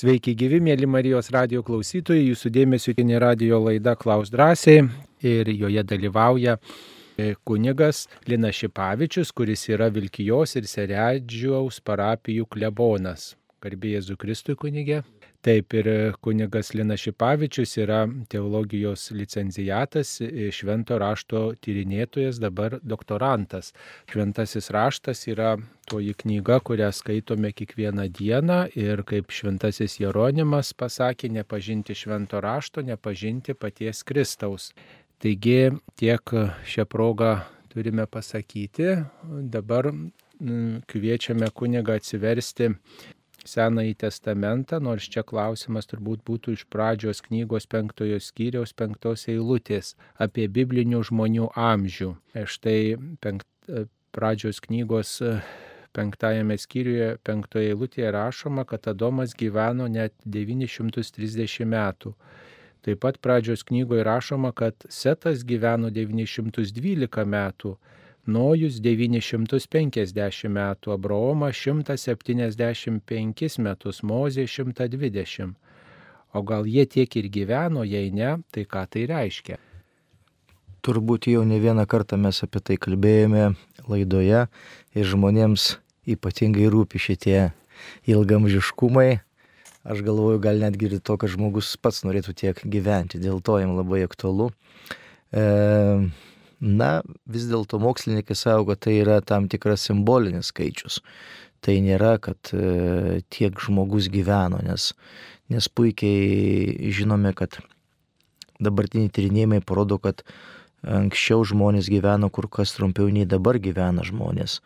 Sveiki gyvi, mėly Marijos radio klausytojai, jūsų dėmesio tinė radio laida Klaus drąsiai ir joje dalyvauja e, kunigas Lina Šipavičius, kuris yra Vilkijos ir Seredžiaus parapijų klebonas. Garbėjai Zukristui kunigė. Taip ir kunigas Lina Šipavičius yra teologijos licencijatas, švento rašto tyrinėtojas, dabar doktorantas. Šventasis raštas yra toji knyga, kurią skaitome kiekvieną dieną ir kaip šventasis Jeronimas pasakė, nepažinti švento rašto, nepažinti paties Kristaus. Taigi tiek šią progą turime pasakyti. Dabar kviečiame kunigą atsiversti Senąjį testamentą, nors čia klausimas turbūt būtų iš pradžios knygos penktojo skyriaus penktos eilutės apie biblinių žmonių amžių. E štai penkt, e, pradžios knygos e, penktajame skyriuje penktoje eilutėje rašoma, kad Adomas gyveno net 930 metų. Taip pat pradžios knygoje rašoma, kad Setas gyveno 912 metų Nojus 950 metų, Abraomas 175 metus, Mozė 120. O gal jie tiek ir gyveno, jei ne, tai ką tai reiškia? Turbūt jau ne vieną kartą mes apie tai kalbėjome laidoje ir žmonėms ypatingai rūpi šitie ilgamžiškumai. Aš galvoju, gal netgi ir to, kad žmogus pats norėtų tiek gyventi, dėl to jam labai aktualu. E, Na, vis dėlto mokslininkai savo, kad tai yra tam tikras simbolinis skaičius. Tai nėra, kad e, tiek žmogus gyveno, nes, nes puikiai žinome, kad dabartiniai tyrinėjimai parodo, kad anksčiau žmonės gyveno kur kas trumpiau nei dabar gyvena žmonės.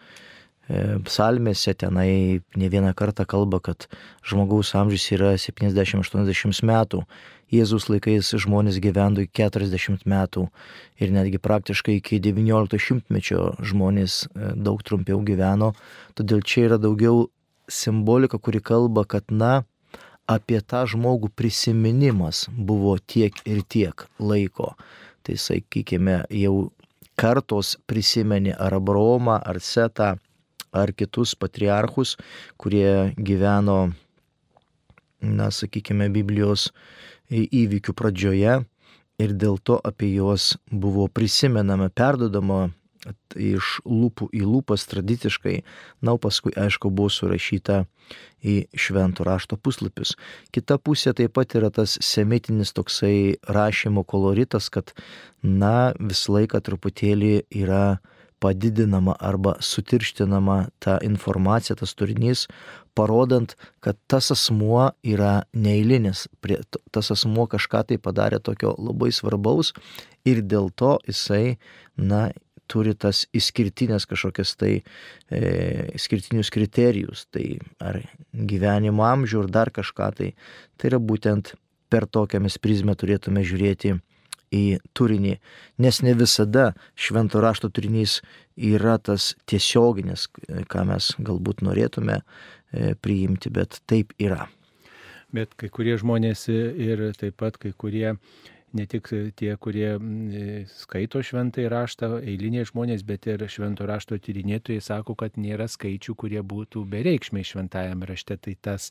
E, psalmėse tenai ne vieną kartą kalba, kad žmogaus amžius yra 70-80 metų Jėzus laikais žmonės gyveno iki 40 metų ir netgi praktiškai iki 19 šimtmečio žmonės e, daug trumpiau gyveno. Todėl čia yra daugiau simbolika, kuri kalba, kad na, apie tą žmogų prisiminimas buvo tiek ir tiek laiko. Tai sakykime, jau kartos prisimenė ar Abraomą, ar Setą, ar kitus patriarchus, kurie gyveno, na, sakykime, Biblijos įvykių pradžioje ir dėl to apie juos buvo prisimenama, perdodama iš lūpų į lūpas tradiciškai, na, o paskui, aišku, buvo surašyta į šventų rašto puslapius. Kita pusė taip pat yra tas semitinis toksai rašymo koloritas, kad, na, visą laiką truputėlį yra padidinama arba sutirštinama ta informacija, tas turinys, parodant, kad tas asmuo yra neįlinis, tas asmuo kažką tai padarė tokio labai svarbaus ir dėl to jisai, na, turi tas išskirtinės kažkokias tai e, išskirtinius kriterijus, tai ar gyvenimo amžių, ar dar kažką tai. Tai yra būtent per tokią mes prizmę turėtume žiūrėti į turinį, nes ne visada švento rašto turinys yra tas tiesioginis, ką mes galbūt norėtume e, priimti, bet taip yra. Bet kai kurie žmonės ir taip pat kai kurie ne tik tie, kurie e, skaito šventąjį raštą, eiliniai žmonės, bet ir švento rašto tyrinėtojai sako, kad nėra skaičių, kurie būtų bereikšmiai šventajame rašte. Tai tas,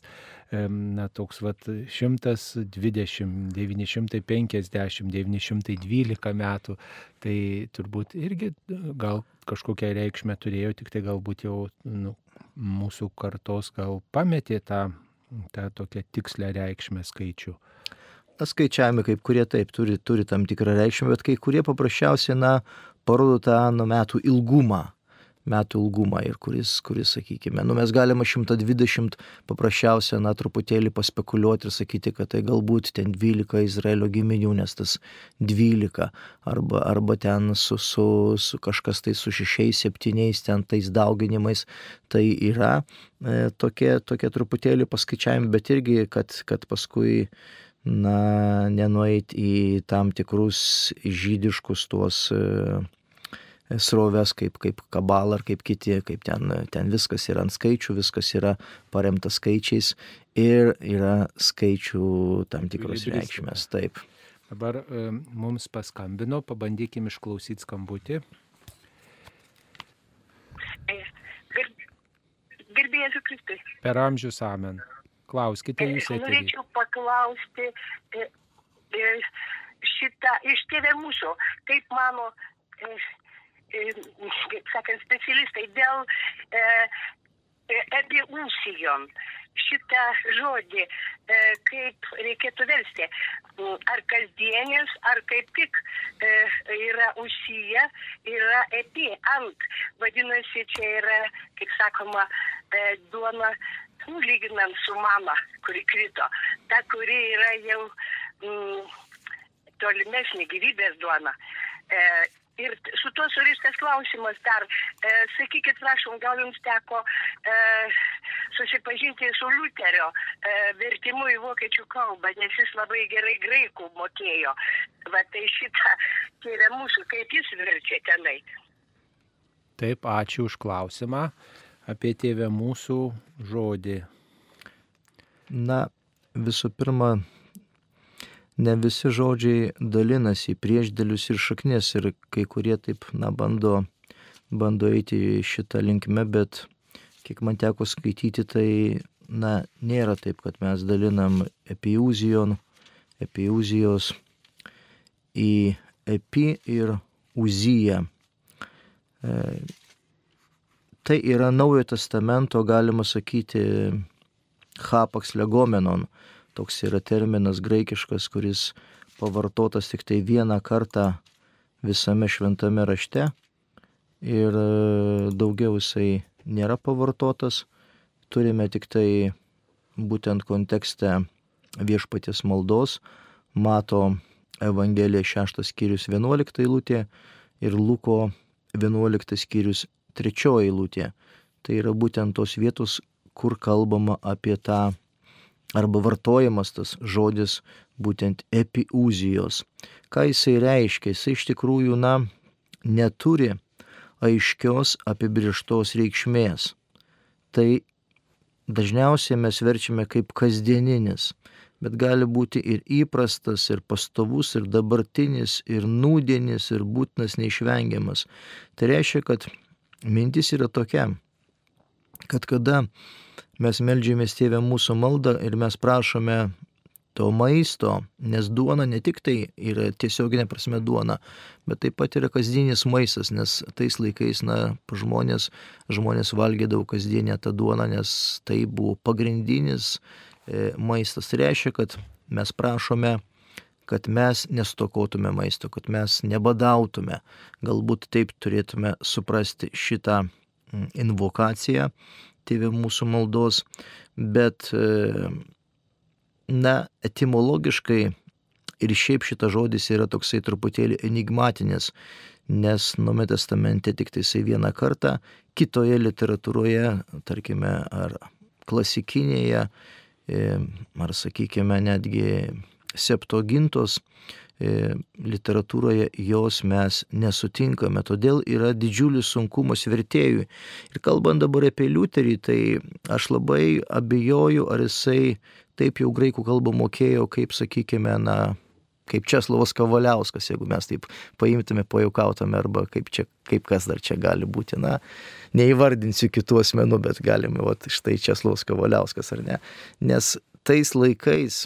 na, toks, vat, 120, 950, 912 metų, tai turbūt irgi gal kažkokią reikšmę turėjo, tik tai galbūt jau nu, mūsų kartos gal pametė tą, tą tokią tikslę reikšmę skaičių skaičiavimai kaip kurie taip turi, turi tam tikrą reikšmę, bet kai kurie paprasčiausiai, na, parodo tą nu, metų ilgumą metų ilgumą ir kuris, kuris sakykime, nu mes galime 120 paprasčiausia, na, truputėlį paspekuliuoti ir sakyti, kad tai galbūt ten 12 Izraelio giminių, nes tas 12, arba, arba ten su, su, su kažkas tai su 6-7 ten tais dauginimais, tai yra e, tokie, tokie truputėlį paskaičiavimai, bet irgi, kad, kad paskui na, nenueit į tam tikrus žydiškus tuos e, sroves kaip, kaip kabal ar kaip kiti, kaip ten, ten viskas yra ant skaičių, viskas yra paremta skaičiais ir yra skaičių tam tikros reikšmės. Taip. Dabar e, mums paskambino, pabandykim išklausyti skambutį. Garbėjai Kristus. Per amžius amen. Klauskite jūs eterį. Norėčiau paklausti šitą iš tėvė mūsų, kaip mano, kaip sakant, specialistai dėl e, e, epiusijon. Šitą žodį, kaip reikėtų versti. Ar kasdienis, ar kaip tik yra užsyje, yra epi ant. Vadinasi, čia yra, kaip sakoma, duona, nu, lyginant su mama, kuri krito. Ta, kuri yra jau mm, tolimesnė gyvybės duona. E, ir su tuo surištas klausimas dar, e, sakykit, prašom, gal jums teko e, susipažinti su Liuterio e, vertimu į vokiečių kalbą, nes jis labai gerai graikų mokėjo. Va tai šitą, tai yra mūsų, kaip jis verčia tenai. Taip, ačiū už klausimą apie tėvę mūsų žodį. Na, visų pirma, ne visi žodžiai dalinasi į priešdėlius ir šaknis ir kai kurie taip, na, bando, bando eiti šitą linkmę, bet kiek man teko skaityti, tai, na, nėra taip, kad mes dalinam epiuzijon, epiuzijos į epi ir uziją. Tai yra naujo testamento, galima sakyti, hapax legomenon, toks yra terminas graikiškas, kuris pavartotas tik tai vieną kartą visame šventame rašte. Ir e, daugiau jisai nėra pavartotas. Turime tik tai būtent kontekste viešpatės maldos, mato Evangelija 6 skyrius 11 eilutė ir Luko 11 skyrius 3 eilutė. Tai yra būtent tos vietos, kur kalbama apie tą arba vartojamas tas žodis būtent epiuzijos. Ką jisai reiškia? Jisai iš tikrųjų, na, neturi aiškios apibrieštos reikšmės. Tai dažniausiai mes verčiame kaip kasdieninis, bet gali būti ir įprastas, ir pastovus, ir dabartinis, ir nūdienis, ir būtinas neišvengiamas. Tai reiškia, kad mintis yra tokia, kad kada mes melžiamės tėvę mūsų maldą ir mes prašome to maisto, nes duona ne tik tai yra tiesioginė prasme duona, bet taip pat yra kasdienis maistas, nes tais laikais, na, žmonės, žmonės valgydavo kasdienę tą duoną, nes tai buvo pagrindinis e, maistas. Tai reiškia, kad mes prašome kad mes nestokotume maisto, kad mes nebadautume. Galbūt taip turėtume suprasti šitą invokaciją tėvė mūsų maldos, bet, e, na, etimologiškai ir šiaip šitas žodis yra toksai truputėlį enigmatinis, nes Nuome testamente tik tai jisai vieną kartą, kitoje literatūroje, tarkime, ar klasikinėje, e, ar sakykime netgi septogintos E, literatūroje jos mes nesutinkame, todėl yra didžiulis sunkumas vertėjui. Ir kalbant dabar apie Liuterį, tai aš labai abejoju, ar jisai taip jau graikų kalbą mokėjo, kaip sakykime, na, kaip Česlovas Kavaliauskas, jeigu mes taip paimtume, pajaukautume, arba kaip, čia, kaip kas dar čia gali būti, na, neįvardinsiu kitų asmenų, bet galime, va, štai Česlovas Kavaliauskas ar ne. Nes tais laikais,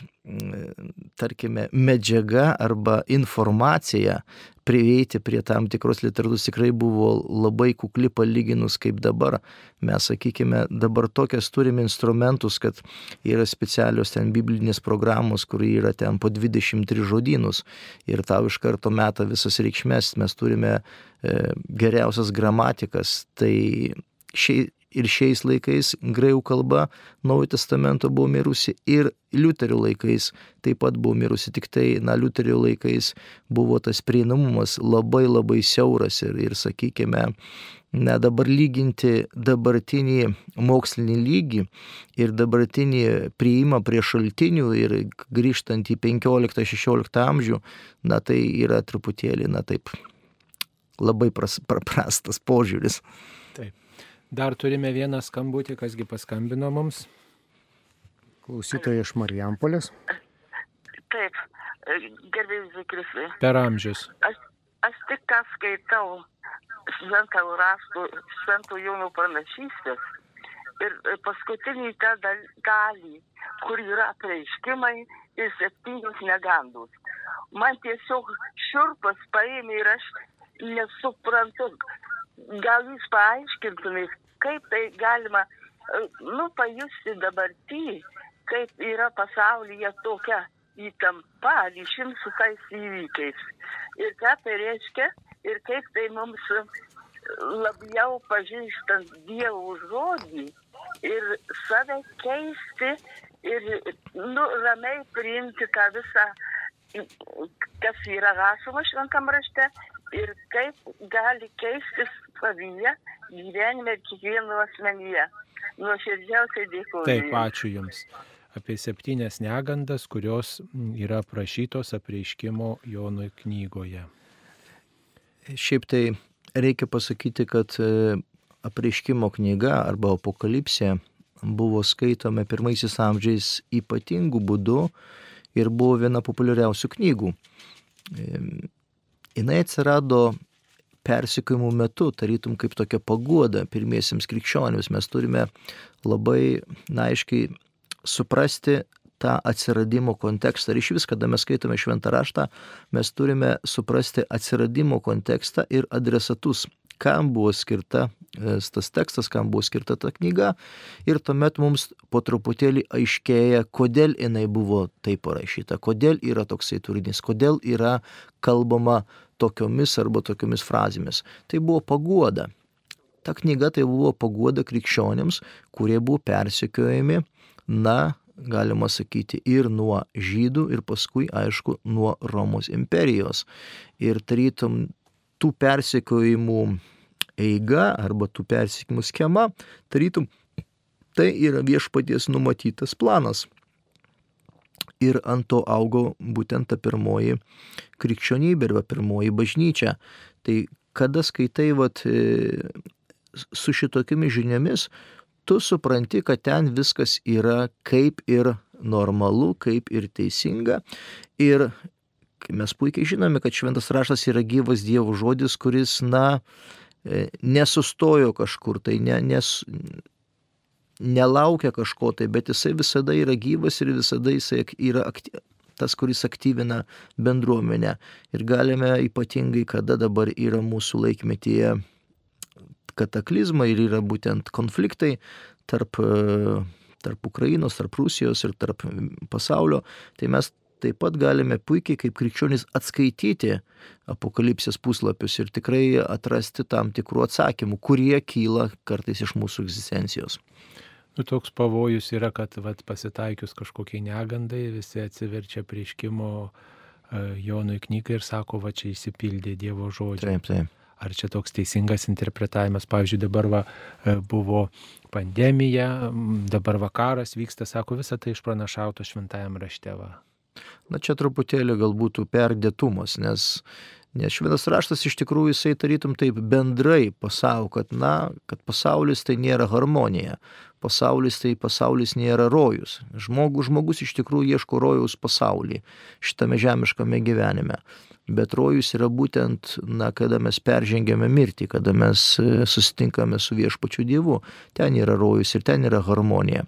tarkime, medžiaga arba informacija prieiti prie tam tikros literatūros tikrai buvo labai kukli palyginus kaip dabar. Mes, sakykime, dabar tokias turime instrumentus, kad yra specialios ten biblinės programos, kur yra ten po 23 žodynus ir tau iš karto meta visas reikšmės, mes turime e, geriausias gramatikas. Tai šiai, ir šiais laikais graikų kalba Naujojo testamento buvo mirusi ir Liuterio laikais taip pat buvo mirusi, tik tai, na, Liuterio laikais buvo tas prieinamumas labai labai siauras ir, ir sakykime, na, dabar lyginti dabartinį mokslinį lygį ir dabartinį prieimą prie šaltinių ir grįžtant į 15-16 amžių, na, tai yra truputėlį, na, taip, labai pras, prastas požiūris. Dar turime vieną skambutį, kasgi paskambino mums. Klausytoja iš Marijampolės. Taip, gerbėjus Zikrisai. Per amžius. Aš, aš tik ką skaitau šventą raštų, šventų jaunų pranašystės ir paskutinį tą dalį, kur yra apreiškimai ir septynios negandos. Man tiesiog širpas paėmė ir aš nesuprantu. Gal jūs paaiškintumėt, kaip tai galima, nu, pajusti dabartį, kaip yra pasaulyje tokia įtampa ryšim su tais įvykiais. Ir ką tai reiškia, ir kaip tai mums labiau pažįstant Dievo žodį ir save keisti ir nu, ramiai priimti tą visą, kas yra rašoma šventam rašte ir kaip gali keistis savyje gyvenime kiekvieno asmenyje. Nuoširdžiausiai dėkuoju. Taip, ačiū Jums. Apie septynias negandas, kurios yra aprašytos apreiškimo Jonui knygoje. Šiaip tai reikia pasakyti, kad e, apreiškimo knyga arba apokalipsė buvo skaitoma pirmaisiais amžiais ypatingų būdų ir buvo viena populiariausių knygų. Jis atsirado persikojimų metu, tarytum kaip tokia pagoda pirmiesiems krikščionims. Mes turime labai na, aiškiai suprasti tą atsiradimo kontekstą. Ir iš vis, kada mes skaitome šventą raštą, mes turime suprasti atsiradimo kontekstą ir adresatus kam buvo skirta e, tas tekstas, kam buvo skirta ta knyga. Ir tuomet mums po truputėlį aiškėja, kodėl jinai buvo taip parašyta, kodėl yra toksai turinys, kodėl yra kalbama tokiomis arba tokiomis frazėmis. Tai buvo paguoda. Ta knyga tai buvo paguoda krikščionėms, kurie buvo persekiojami, na, galima sakyti, ir nuo žydų, ir paskui, aišku, nuo Romos imperijos. Ir tarytum tų persekiojimų eiga arba tų persekiojimų schema, tarytum, tai yra viešpaties numatytas planas. Ir ant to augo būtent ta pirmoji krikščionybė arba pirmoji bažnyčia. Tai kada skaitai vat, e, su šitokiamis žiniomis, tu supranti, kad ten viskas yra kaip ir normalu, kaip ir teisinga. Ir mes puikiai žinome, kad šventas raštas yra gyvas Dievo žodis, kuris, na, e, nesustojo kažkur, tai ne, nes, nelaukia kažko tai, bet jisai visada yra gyvas ir visada jisai yra aktyvus tas, kuris aktyvina bendruomenę. Ir galime ypatingai, kada dabar yra mūsų laikmetyje kataklizmai ir yra būtent konfliktai tarp, tarp Ukrainos, tarp Rusijos ir tarp pasaulio, tai mes taip pat galime puikiai kaip krikščionys atskaityti apokalipsės puslapius ir tikrai atrasti tam tikrų atsakymų, kurie kyla kartais iš mūsų egzistencijos. Nu, toks pavojus yra, kad vat, pasitaikius kažkokiai negandai, visi atsiverčia prieškimo uh, Jonui knygą ir sako, va čia įsipildė Dievo žodžiai. Taip, taip. Ar čia toks teisingas interpretavimas? Pavyzdžiui, dabar va, e, buvo pandemija, dabar vakaras vyksta, sako, visą tai išpranašauto šventajam rašteva. Na čia truputėlį galbūt perdėtumas, nes, nes šventas raštas iš tikrųjų jisai tarytum taip bendrai pasako, kad, na, kad pasaulis tai nėra harmonija, pasaulis tai pasaulis nėra rojus. Žmogus, žmogus iš tikrųjų ieško rojaus pasaulį šitame žemiškame gyvenime. Bet rojus yra būtent, na, kada mes peržengėme mirtį, kada mes e, susitinkame su viešpačiu Dievu. Ten yra rojus ir ten yra harmonija.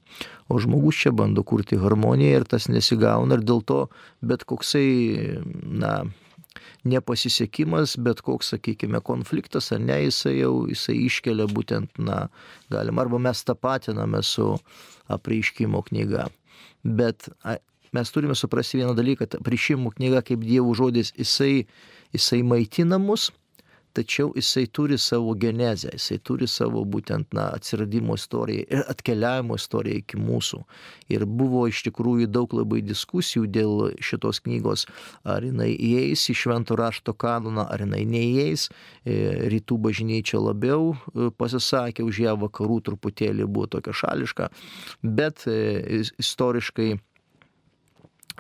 O žmogus čia bando kurti harmoniją ir tas nesigauna ir dėl to bet koksai, na, nepasisekimas, bet koks, sakykime, konfliktas ar ne, jisai jau jisai iškelia būtent, na, galima, arba mes tapatiname su apreiškimo knyga. Bet mes turime suprasti vieną dalyką, kad prišimų knyga kaip dievų žodis, jisai, jisai maitina mus, tačiau jisai turi savo genezę, jisai turi savo būtent na, atsiradimo istoriją ir atkeliavimo istoriją iki mūsų. Ir buvo iš tikrųjų daug labai diskusijų dėl šitos knygos, ar jinai įeis į švento rašto kanoną, ar jinai neįeis. E, rytų bažnyčia labiau e, pasisakė už ją, vakarų truputėlį buvo tokia šališka, bet e, istoriškai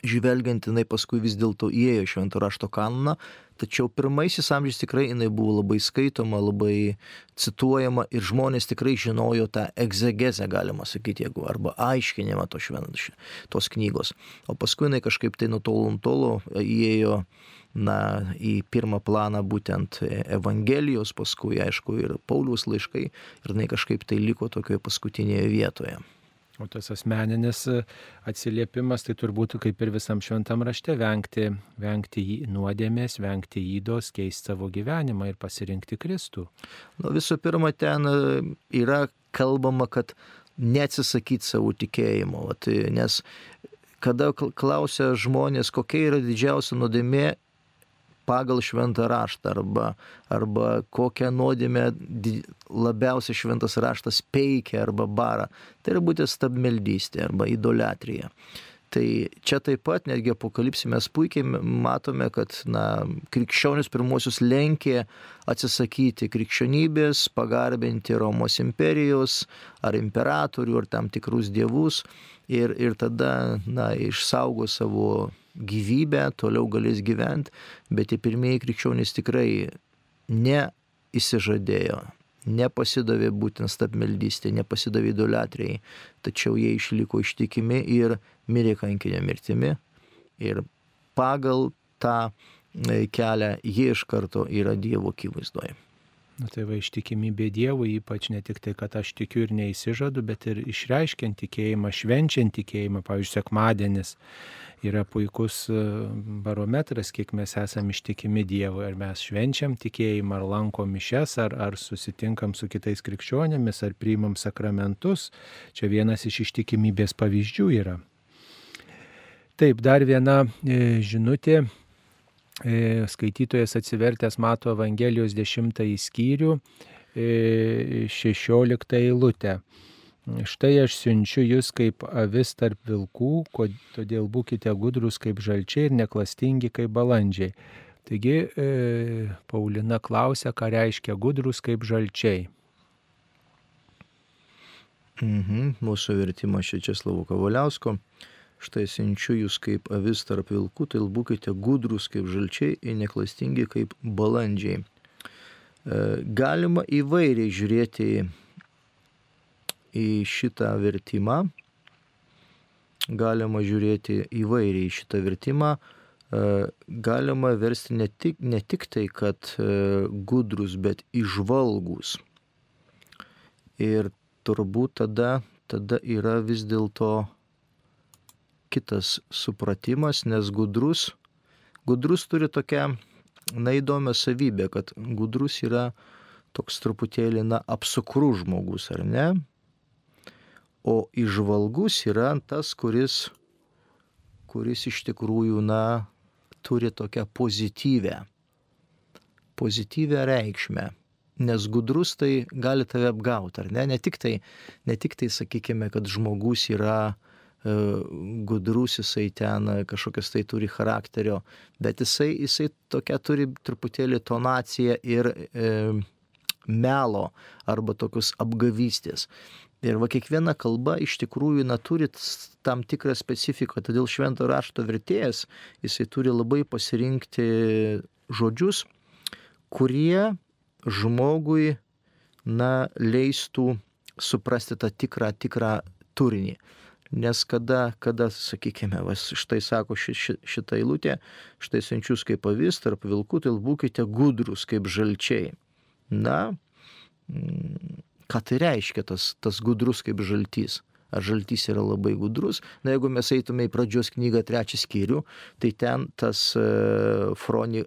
žvelgiant jinai paskui vis dėlto įėjo švento rašto kanoną, tačiau pirmaisiais amžiais tikrai jinai buvo labai skaitoma, labai cituojama ir žmonės tikrai žinojo tą egzegezę, galima sakyti, jeigu, arba aiškinimą to šventos, tos knygos. O paskui jinai kažkaip tai nutolo, nutolo įėjo na, į pirmą planą būtent Evangelijos, paskui aišku ir Paulius laiškai ir jinai kažkaip tai liko tokioje paskutinėje vietoje. O tas asmeninis e, atsiliepimas tai turbūt kaip ir visam šventam rašte vengti, vengti nuodėmės, vengti įdos, keisti savo gyvenimą ir pasirinkti Kristų. Nu, visų pirma, ten e, yra kalbama, kad neatsisakyti savo tikėjimo, nes kada klausia žmonės, kokia yra didžiausia nuodėmė, pagal šventą raštą arba, arba kokią nuodėmę labiausiai šventas raštas peikia arba bara. Tai yra būtent stabmeldystė arba idolatrija. Tai čia taip pat netgi apokalipsį mes puikiai matome, kad na, krikščionis pirmosius lenkė atsisakyti krikščionybės, pagarbinti Romos imperijos ar imperatorių ar tam tikrus dievus ir, ir tada na, išsaugo savo gyvybę, toliau galės gyventi, bet tie pirmieji krikščionys tikrai neįsižadėjo, nepasidavė būtent stabmeldystė, nepasidavė idolatrijai, tačiau jie išliko ištikimi ir mirė kankinio mirtimi. Ir pagal tą e, kelią jie iš karto yra Dievo akivaizdoje. Nu, tai va ištikimybė Dievui, ypač ne tik tai, kad aš tikiu ir neįsižadu, bet ir išreiškiant tikėjimą, švenčiant tikėjimą, pavyzdžiui, sekmadienis yra puikus e, barometras, kiek mes esame ištikimi Dievui, ar mes švenčiam tikėjimą, ar lankom mišes, ar, ar susitinkam su kitais krikščionėmis, ar priimam sakramentus. Čia vienas iš ištikimybės pavyzdžių yra. Taip, dar viena e, žinutė. E, skaitytojas atsivertęs mato Evangelijos 10 skyrių, 16 eilutę. Štai aš siunčiu jūs kaip avis tarp vilkų, todėl būkite gudrus kaip žalčiai ir neklastingi kaip balandžiai. Taigi e, Paulina klausia, ką reiškia gudrus kaip žalčiai. Mhm, mūsų vertimas Šečeslavo Kavaliausko. Štai siunčiu jūs kaip avis tarp vilkų, tai būkite gudrus kaip žalčiai ir neklastingi kaip balandžiai. E, galima įvairiai žiūrėti į šitą vertimą. Galima žiūrėti įvairiai šitą vertimą. E, galima versti ne tik, ne tik tai, kad e, gudrus, bet išvalgus. Ir turbūt tada, tada yra vis dėlto kitas supratimas, nes gudrus, gudrus turi tokią neįdomią savybę, kad gudrus yra toks truputėlį, na, apsukrų žmogus, ar ne? O išvalgus yra tas, kuris, kuris iš tikrųjų, na, turi tokią pozityvę, pozityvę reikšmę. Nes gudrus tai gali tave apgauti, ar ne? Ne tik tai, ne tik tai sakykime, kad žmogus yra e, gudrus, jisai ten kažkokias tai turi charakterio, bet jisai, jisai tokia turi truputėlį tonaciją ir e, melo arba tokius apgavystės. Ir va kiekviena kalba iš tikrųjų na, turi tam tikrą specifiką, todėl švento rašto vertėjas jisai turi labai pasirinkti žodžius, kurie žmogui na, leistų suprasti tą tikrą, tikrą turinį. Nes kada, kada sakykime, va, štai sako ši, ši, šitą eilutę, štai siunčius kaip avis tarp vilkų, tai būkite gudrus kaip žalčiai. Na, mm, ką tai reiškia tas, tas gudrus kaip žaltys. Ar žaltys yra labai gudrus? Na, jeigu mes eitume į pradžios knygą trečią skyrių, tai ten tas e, froni,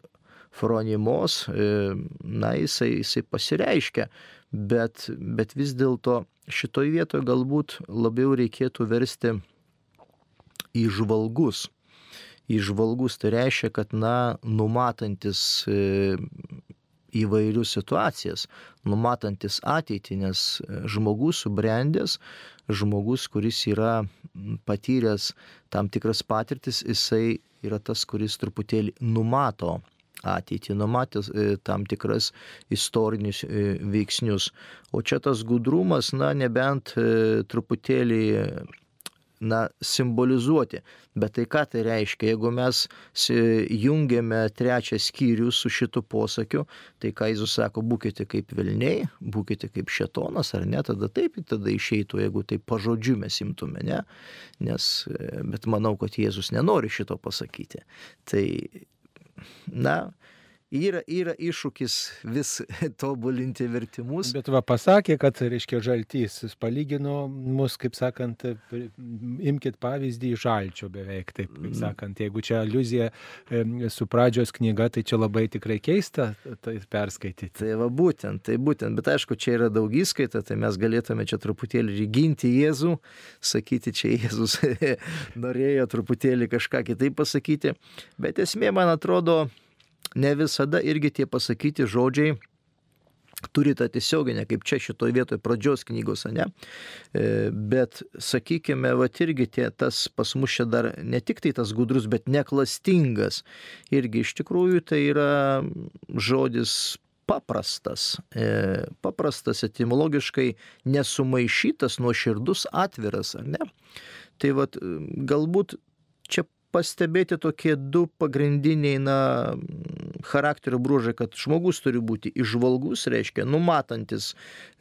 fronimos, e, na, jisai, jisai pasireiškia, bet, bet vis dėlto šitoj vietoje galbūt labiau reikėtų versti į žvalgus. Įžvalgus tai reiškia, kad, na, numatantis e, įvairius situacijas, numatantis ateitį, nes e, žmogus subrendęs, žmogus, kuris yra patyręs tam tikras patirtis, jisai yra tas, kuris truputėlį numato ateitį, numatęs e, tam tikras istorinius e, veiksnius. O čia tas gudrumas, na, nebent truputėlį na, simbolizuoti. Bet tai ką tai reiškia, jeigu mes jungiame trečią skyrių su šitu posakiu, tai ką Jėzus sako, būkite kaip vilniai, būkite kaip šetonas ar ne, tada taip, tada išeitų, jeigu tai pažodžiu mes imtume, ne, nes, bet manau, kad Jėzus nenori šito pasakyti. Tai, na, yra, yra iššūkis vis tobulinti vertimus. Bet va pasakė, kad, reiškia, žaltys, jis palygino mus, kaip sakant, imkite pavyzdį žalčio beveik, taip, kaip mm. sakant, jeigu čia aluzija su pradžios knyga, tai čia labai tikrai keista tai perskaityti. Tai va būtent, tai būtent, bet aišku, čia yra daug įskaita, tai mes galėtume čia truputėlį ginti Jėzų, sakyti, čia Jėzus norėjo truputėlį kažką kitaip pasakyti, bet esmė, man atrodo, ne visada irgi tie pasakyti žodžiai turi tą tiesioginę, kaip čia šitoje vietoje pradžios knygos, ne? E, bet, sakykime, va irgi tie, tas pas mus čia dar ne tik tai tas gudrus, bet neklastingas. Irgi iš tikrųjų tai yra žodis paprastas, e, paprastas etimologiškai nesumaišytas, nuoširdus, atviras, ar ne? Tai vad galbūt pastebėti tokie du pagrindiniai na, charakterio bruožai, kad žmogus turi būti išvalgus, reiškia, numatantis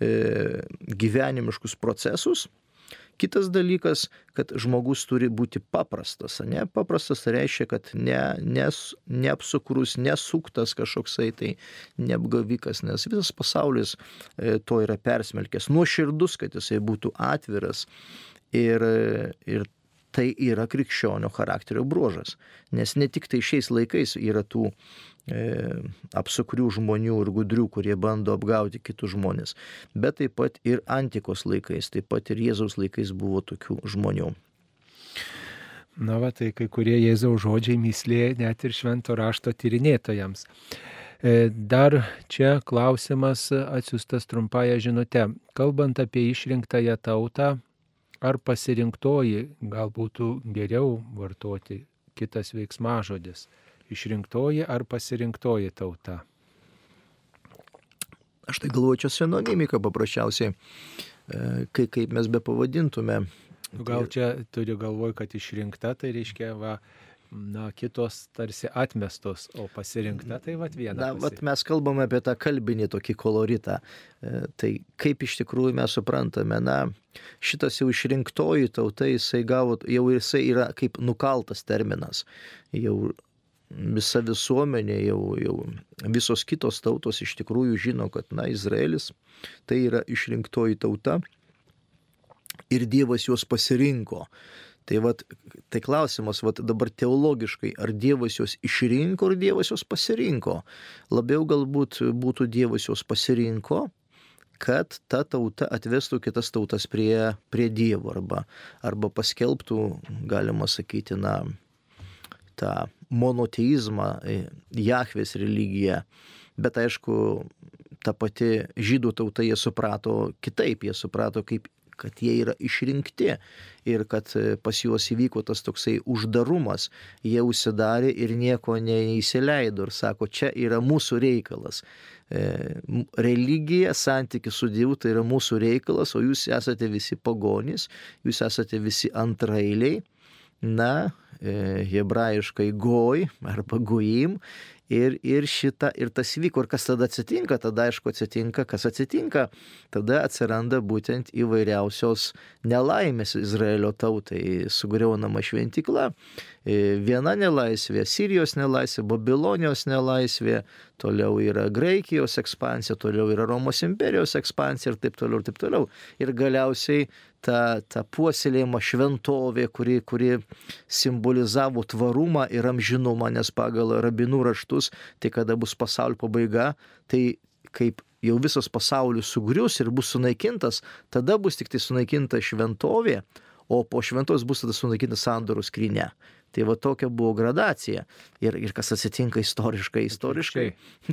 e, gyvenimiškus procesus. Kitas dalykas, kad žmogus turi būti paprastas. Ne? Paprastas reiškia, kad ne, nes, neapsukrus, nesuktas kažkoksai tai neapgavikas, nes visas pasaulis e, to yra persmelkęs. Nuoširdus, kad jisai būtų atviras. Ir, ir tai yra krikščionio charakterio bruožas. Nes ne tik tai šiais laikais yra tų e, apsukrių žmonių ir gudrių, kurie bando apgauti kitus žmonės, bet taip pat ir antikos laikais, taip pat ir Jėzaus laikais buvo tokių žmonių. Na, va, tai kai kurie Jėzaus žodžiai mislė net ir švento rašto tyrinėtojams. E, dar čia klausimas atsiustas trumpąją žinutę. Kalbant apie išrinktąją tautą, ar pasirinktoji, gal būtų geriau vartoti kitas veiksmažodis - išrinktoji ar pasirinktoji tauta. Aš tai galvoju, čia sinonimika paprasčiausiai, e, kai, kaip mes be pavadintume. Gal čia turi galvoj, kad išrinkta, tai reiškia, va, na, kitos tarsi atmestos, o pasirinkta tai vat viena. Na, vat mes kalbame apie tą kalbinį tokį koloritą. E, tai kaip iš tikrųjų mes suprantame, na, šitas jau išrinktoji tauta, jisai gavo, jau jisai yra kaip nukaltas terminas. Jau visa visuomenė, jau, jau visos kitos tautos iš tikrųjų žino, kad, na, Izraelis tai yra išrinktoji tauta ir Dievas juos pasirinko. Tai, vat, tai klausimas vat, dabar teologiškai, ar Dievas juos išrinko, ar Dievas juos pasirinko. Labiau galbūt būtų Dievas juos pasirinko, kad ta tauta atvestų kitas tautas prie, prie Dievo arba, arba paskelbtų, galima sakyti, na, tą monoteizmą, e, Jahvės religiją. Bet aišku, ta pati žydų tauta jie suprato kitaip, jie suprato kaip kad jie yra išrinkti ir kad e, pas juos įvyko tas toksai uždarumas, jie užsidarė ir nieko neįsileido ir sako, čia yra mūsų reikalas. E, religija, santykis su Dievu tai yra mūsų reikalas, o jūs esate visi pagonys, jūs esate visi antrailiai. Na, hebrajiškai goj arba gojim Ir, ir šita, ir tas vyko, ir kas tada atsitinka, tada aišku atsitinka, kas atsitinka, tada atsiranda būtent įvairiausios nelaimės Izraelio tautai, sugriaunama šventikla, e, viena nelaisvė, Sirijos nelaisvė, Babilonijos nelaisvė, toliau yra Graikijos ekspansija, toliau yra Romos imperijos ekspansija ir taip toliau ir taip toliau. Ir galiausiai ta, ta puoselėjimo šventovė, kuri, kuri simbolizavo tvarumą ir amžinumą, nes pagal rabinų raštus, tai kada bus pasaulio pabaiga, tai kaip jau visas pasaulis sugrius ir bus sunaikintas, tada bus tik tai sunaikinta šventovė, o po šventos bus tada sunaikinta sandorų skrinė. Tai va tokia buvo gradacija. Ir, ir kas atsitinka istoriškai, istoriškai,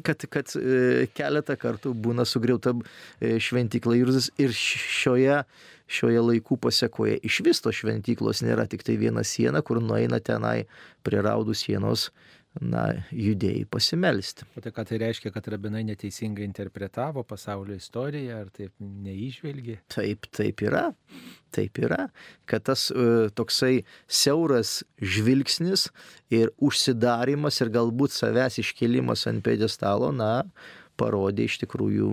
kad, kad e, keletą kartų būna sugriauta e, šventykla ir šioje, šioje laikų pasiekoje iš vis to šventyklos nėra tik tai viena siena, kur nueina tenai prie raudų sienos na, judėjai pasimelsti. O tai ką tai reiškia, kad rabinai neteisingai interpretavo pasaulio istoriją, ar taip neižvelgi? Taip, taip yra. Taip yra, kad tas uh, toksai siauras žvilgsnis ir užsidarimas ir galbūt savęs iškelimas ant pedestalo, na, parodė iš tikrųjų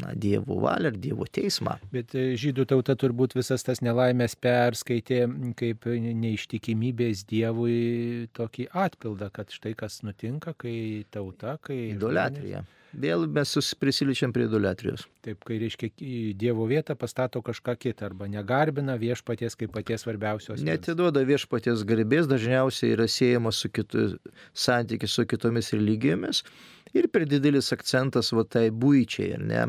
na, Dievo valią ir Dievo teismą. Bet e, žydų tauta turbūt visas tas nelaimės perskaitė kaip neištikimybės Dievui tokį atpildą, kad štai kas nutinka, kai tauta, kai... Idolatrija. Žmonės... Vėl mes prisiličiam prie idolatrijos. Taip, kai reiškia Dievo vietą pastato kažką kitą arba negarbina viešpaties kaip paties svarbiausios. Netiduoda viešpaties garbės, dažniausiai yra siejamas su kitu, santykis su kitomis religijomis ir per didelis akcentas va tai būčiai, ar ne?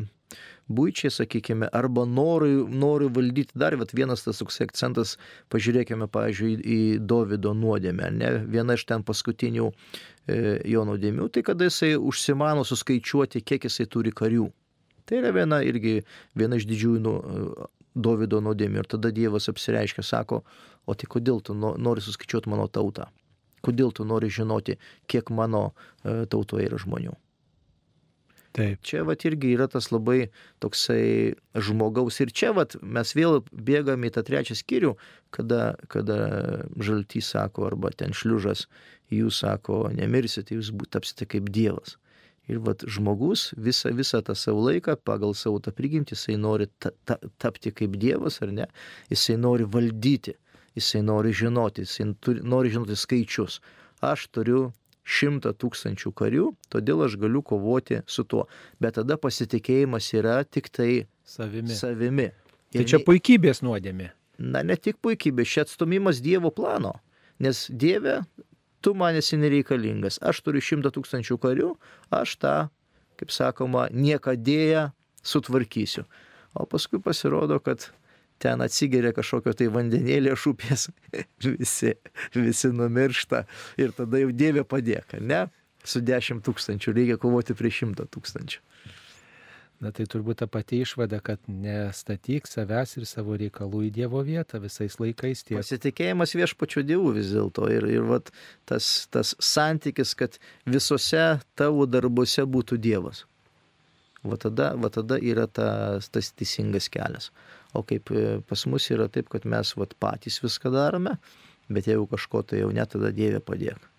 būčiai, sakykime, arba nori, nori valdyti. Dar vienas tas toks akcentas, pažiūrėkime, pavyzdžiui, į Davido nuodėmę. Ne? Viena iš ten paskutinių e, jo nuodėmių, tai kada jisai užsimano suskaičiuoti, kiek jisai turi karių. Tai yra viena irgi viena iš didžiųjų nu, Davido nuodėmių. Ir tada Dievas apsireiškia, sako, o tai kodėl tu nori suskaičiuoti mano tautą? Kodėl tu nori žinoti, kiek mano e, tautoje yra žmonių? Taip. Čia vat irgi yra tas labai toksai žmogaus. Ir čia vat mes vėl bėgame į tą trečią skyrių, kada, kada žaltys sako, arba ten šliužas, jūs sako, nemirsite, jūs tapsite kaip Dievas. Ir vat žmogus visą, visą tą savo laiką pagal savo tą prigimtį, jisai nori ta, ta, tapti kaip Dievas ar ne, jisai nori valdyti, jisai nori žinoti, jisai turi, nori žinoti skaičius. Aš turiu šimtą tūkstančių karių, todėl aš galiu kovoti su tuo. Bet tada pasitikėjimas yra tik tai savimi. savimi. Tai čia puikybės nuodėmė. Na, ne tik puikybė, čia atstumimas Dievo plano. Nes Dieve, tu man esi nereikalingas. Aš turiu šimtą tūkstančių karių, aš tą, kaip sakoma, niekadėję sutvarkysiu. O paskui pasirodo, kad ten atsigeria kažkokio tai vandenėlio šupės, visi, visi numiršta ir tada jau Dievė padėka, ne? Su 10 tūkstančių reikia kovoti prieš 100 tūkstančių. Na tai turbūt ta pati išvada, kad nestatyk savęs ir savo reikalų į Dievo vietą visais laikais. Tiek. Pasitikėjimas viešpačiu Dievu vis dėlto ir, ir vat, tas, tas santykis, kad visose tavo darbuose būtų Dievas. Va tada, va tada yra tas, tas teisingas kelias. O kaip e, pas mus yra taip, kad mes vat, patys viską darome, bet jeigu kažko tai jau net tada Dievė padėk.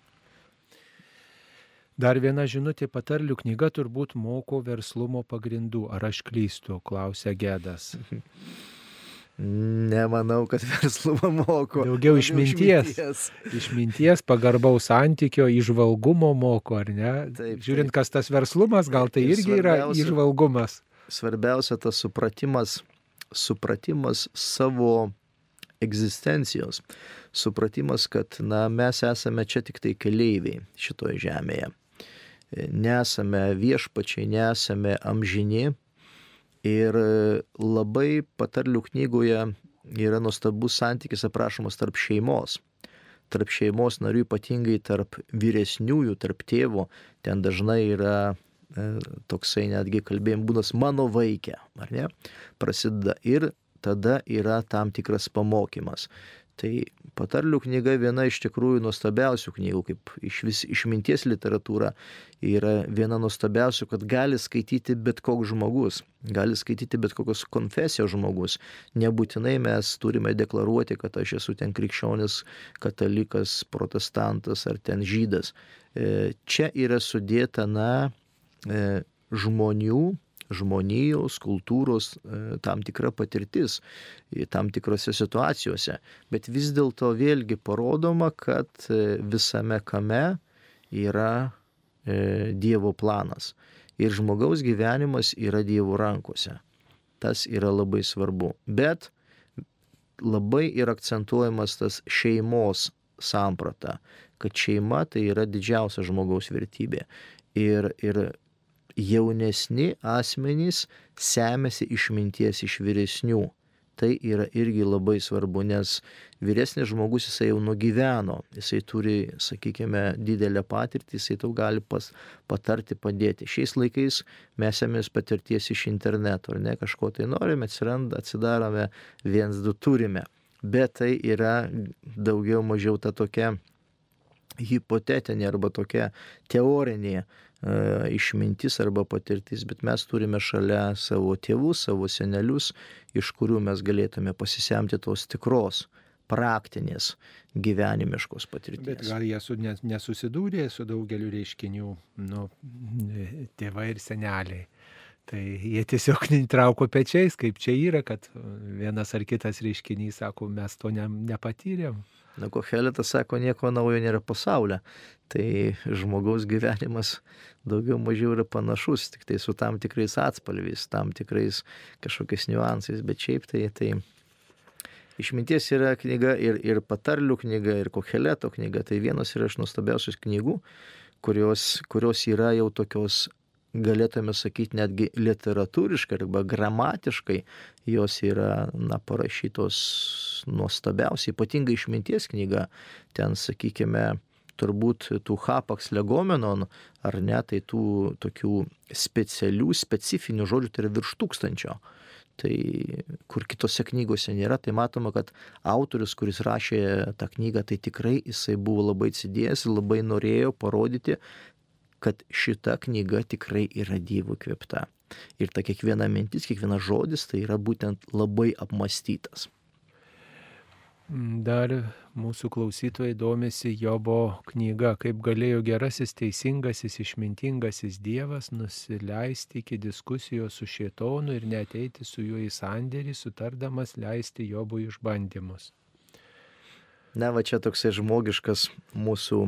Dar viena žinutė patarlių knyga turbūt moko verslumo pagrindų. Ar aš klystu, klausia Gedas. Nemanau, kad verslumą moko. Daugiau išminties. Išminties, išminties pagarbaus santykio, išvalgumo moko, ar ne? Taip, Žiūrint, taip. kas tas verslumas, gal tai irgi yra išvalgumas. Svarbiausia tas supratimas, supratimas savo egzistencijos, supratimas, kad na, mes esame čia tik tai keleiviai šitoje žemėje. Nesame viešpačiai, nesame amžini. Ir labai patarlių knygoje yra nuostabus santykis aprašomas tarp šeimos. Tarp šeimos narių, ypatingai tarp vyresniųjų, tarp tėvo, ten dažnai yra E, toksai netgi kalbėjim būdas mano vaikė, ar ne, prasideda ir tada yra tam tikras pamokymas. Tai patarlių knyga viena iš tikrųjų nuostabiausių knygų, kaip iš vis išminties literatūra yra viena nuostabiausių, kad gali skaityti bet koks žmogus, gali skaityti bet kokios konfesijos žmogus. Nebūtinai mes turime deklaruoti, kad aš esu ten krikščionis, katalikas, protestantas ar ten žydas. E, čia yra sudėta, na, E, žmonių, žmonijos, kultūros e, tam tikra patirtis tam tikrose situacijose. Bet vis dėlto vėlgi parodoma, kad e, visame kame yra Dievo planas. Ir žmogaus gyvenimas yra Dievo rankose. Tas yra labai svarbu. Bet labai ir akcentuojamas tas šeimos samprata, kad šeima tai yra didžiausia žmogaus vertybė. Ir, ir jaunesni asmenys semėsi išminties iš vyresnių. Tai yra irgi labai svarbu, nes vyresnis žmogus jisai jau nugyveno, jisai turi, sakykime, didelę patirtį, jisai tau gali pas, patarti, padėti. Šiais laikais mes ėmės patirties iš interneto, ar ne kažko tai norime, atsiranda, atsidarome, viens, du turime. Bet tai yra daugiau mažiau ta tokia hipotetinė arba tokia teorinė e, išmintis arba patirtis, bet mes turime šalia savo tėvus, savo senelius, iš kurių mes galėtume pasisemti tos tikros praktinės gyvenimiškos patirties. Bet gal jie su, nes, nesusidūrė su daugeliu reiškinių, nu, tėvai ir seneliai. Tai jie tiesiog neįtrauko pečiais, kaip čia yra, kad vienas ar kitas reiškinys sako, mes to ne, nepatyrėm. Na, Koheletas sako, nieko naujo nėra pasaulyje. Tai žmogaus gyvenimas daugiau mažiau yra panašus, tik tai su tam tikrais atspalviais, tam tikrais kažkokiais niuansais, bet šiaip tai, tai išminties yra knyga ir, ir patarlių knyga, ir Koheleto knyga. Tai vienas yra iš nuostabiausių knygų, kurios, kurios yra jau tokios galėtume sakyti netgi literatūriškai arba gramatiškai jos yra na, parašytos nuostabiausiai, ypatingai išminties knyga, ten sakykime, turbūt tų hapaks legomenon, ar ne, tai tų tokių specialių, specifinių žodžių tai yra virš tūkstančio. Tai kur kitose knygose nėra, tai matoma, kad autorius, kuris rašė tą knygą, tai tikrai jisai buvo labai atsidėjęs ir labai norėjo parodyti, kad šita knyga tikrai yra Dievo kvepta. Ir ta kiekviena mintis, kiekvienas žodis tai yra būtent labai apmastytas. Dar mūsų klausytojai domisi Jobo knyga, kaip galėjo gerasis, teisingasis, išmintingasis Dievas nusileisti iki diskusijos su šietonu ir neteiti su juo į sandėrį, sutardamas leisti Jobui išbandymus. Na, va čia toksai žmogiškas mūsų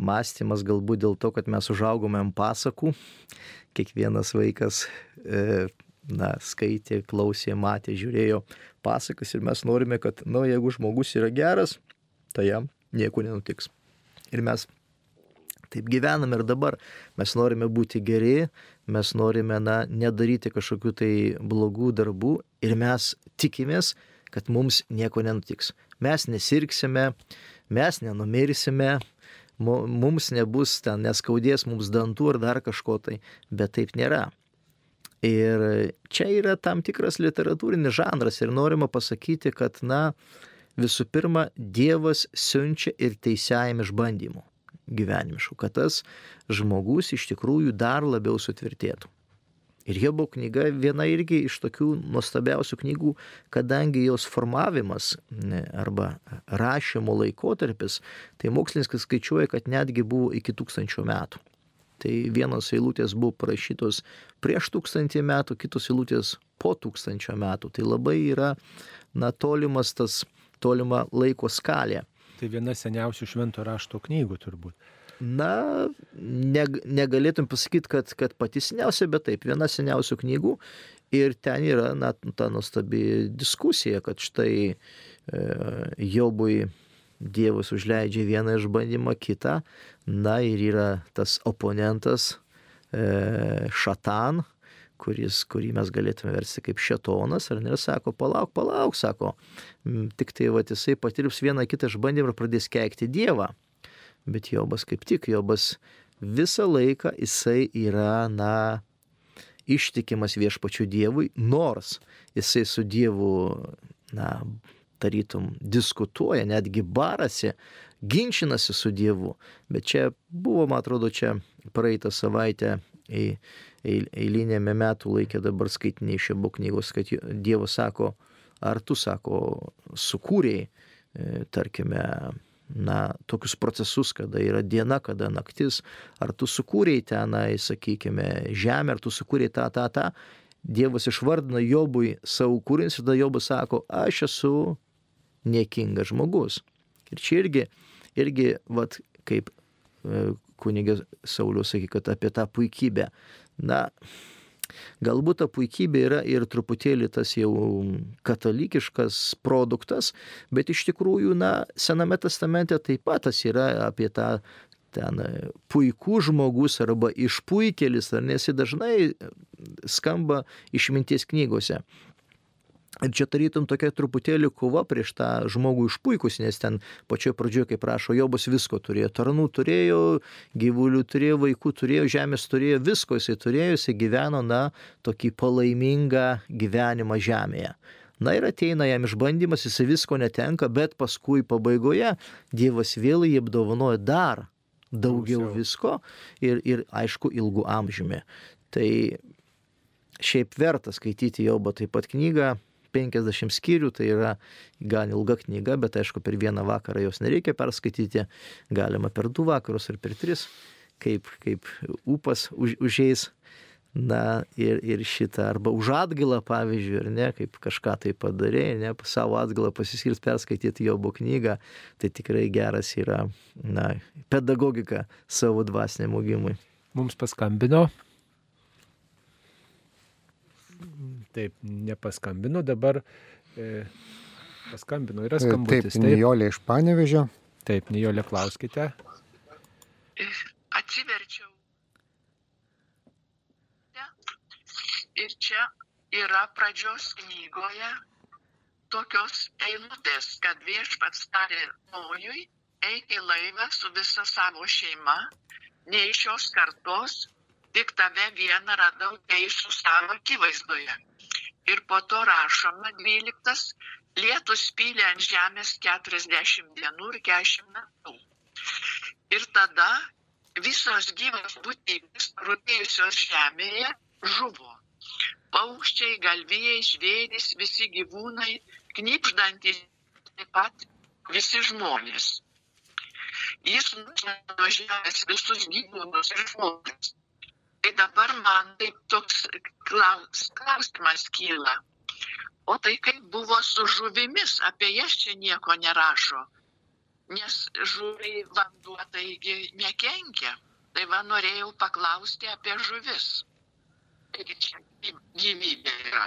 mąstymas galbūt dėl to, kad mes užaugome ant pasakų. Kiekvienas vaikas e, na, skaitė, klausė, matė, žiūrėjo pasakas ir mes norime, kad, na, nu, jeigu žmogus yra geras, tai jam nieko nenutiks. Ir mes taip gyvename ir dabar. Mes norime būti geri, mes norime, na, nedaryti kažkokių tai blogų darbų ir mes tikimės, kad mums nieko nenutiks. Mes nesirksime, mes nenumirsime, mums nebus ten, neskaudės mums dantų ar dar kažko tai, bet taip nėra. Ir čia yra tam tikras literatūrinis žanras ir norima pasakyti, kad, na, visų pirma, Dievas siunčia ir teisėjim išbandymų gyvenimiškų, kad tas žmogus iš tikrųjų dar labiau sutvirtėtų. Ir Jobo knyga viena irgi iš tokių nuostabiausių knygų, kadangi jos formavimas arba rašymo laikotarpis, tai mokslininkai skaičiuoja, kad netgi buvo iki tūkstančio metų. Tai vienos eilutės buvo parašytos prieš tūkstantį metų, kitos eilutės po tūkstančio metų. Tai labai yra na, tolimas tas tolima laiko skalė. Tai viena seniausių švento rašto knygų turbūt na, ne, negalėtum pasakyti, kad, kad pati seniausia, bet taip, viena seniausių knygų. Ir ten yra na, ta nuostabi diskusija, kad štai e, Jobui Dievas užleidžia vieną išbandymą kitą, na ir yra tas oponentas e, Šatan, kuris, kurį mes galėtume versti kaip šetonas, ar ne, sako, palauk, palauk, sako, tik tai va jisai patirs vieną kitą išbandymą ir pradės keikti Dievą. Bet Jobas kaip tik, Jobas visą laiką jisai yra, na, ištikimas viešpačiu Dievui, nors jisai su Dievu, na, tarytum diskutuoja, netgi barasi, ginčinasi su Dievu. Bet čia buvo, man atrodo, čia praeitą savaitę eilinėme metų laikė dabar skaitiniai šio buvo knygos, kad Dievas sako, ar tu sako, sukūrėjai, e, tarkime, na, tokius procesus, kada yra diena, kada naktis, ar tu sukūrėjai tenai, sakykime, žemę, ar tu sukūrėjai tą, tą, tą. Dievas išvardina Jobui savo kūrinius ir tada Jobas sako, aš esu niekingas žmogus. Ir čia irgi, irgi vat, kaip e, kunigė Saulius sakė, kad apie tą puikybę. Na, Galbūt ta puikybė yra ir truputėlį tas jau katalikiškas produktas, bet iš tikrųjų, na, Sename testamente taip pat tas yra apie tą ten puikų žmogus arba išpuikelis, ar nes jis dažnai skamba išminties knygose. Ir čia tarytum tokia truputėlį kova prieš tą žmogų išpuikus, nes ten pačioje pradžioje, kaip prašo, Jobas visko turėjo. Tarnų turėjo, gyvulių turėjo, vaikų turėjo, žemės turėjo, visko jisai turėjo, jisai gyveno, na, tokį palaimingą gyvenimą žemėje. Na ir ateina jam išbandymas, jis visko netenka, bet paskui pabaigoje Dievas vėl jį apdovanoja dar daugiau Gausiau. visko ir, ir aišku, ilgų amžiumi. Tai šiaip verta skaityti Jobo taip pat knygą. 50 skyrių, tai yra gan ilga knyga, bet aišku, per vieną vakarą jos nereikia perskaityti, galima per du vakarus ar per tris, kaip, kaip upas už, užeis. Na ir, ir šitą, arba už atgalą, pavyzdžiui, ar ne, kaip kažką tai padarė, ne, savo atgalą pasiskirs perskaityti Jobo knygą, tai tikrai geras yra, na, pedagogika savo dvasiniam augimui. Mums paskambino. Taip, nepaskambino, dabar e, paskambino, yra Taip, skambutis. Taip, Nijolė iš Panevežio. taip Nijolė, klauskite. atsiverčiau. Ir čia yra pradžios knygoje tokios eilutės, kad viešpats tarė Nojui eiti į laivą su visa savo šeima, ne iš šios kartos, tik tave vieną radau teisų savo akivaizdoje. Ir po to rašoma 12. Lietus pylė ant žemės 40 dienų ir 40 metų. Ir tada visos gyvos būtybės rūpėjusios žemėje žuvo. Paukščiai, galvijai, žvėrys, visi gyvūnai, knipždantys taip pat visi žmonės. Jis nužemino nuo žemės visus gyvūnus ir žmonės. Tai dabar man taip toks klaus, klausimas kyla. O tai kaip buvo su žuvimis, apie jas čia nieko nerašo nes žuviai vanduo taigi nekenkia. Tai va norėjau paklausti apie žuvis. Taigi čia gyvybė yra.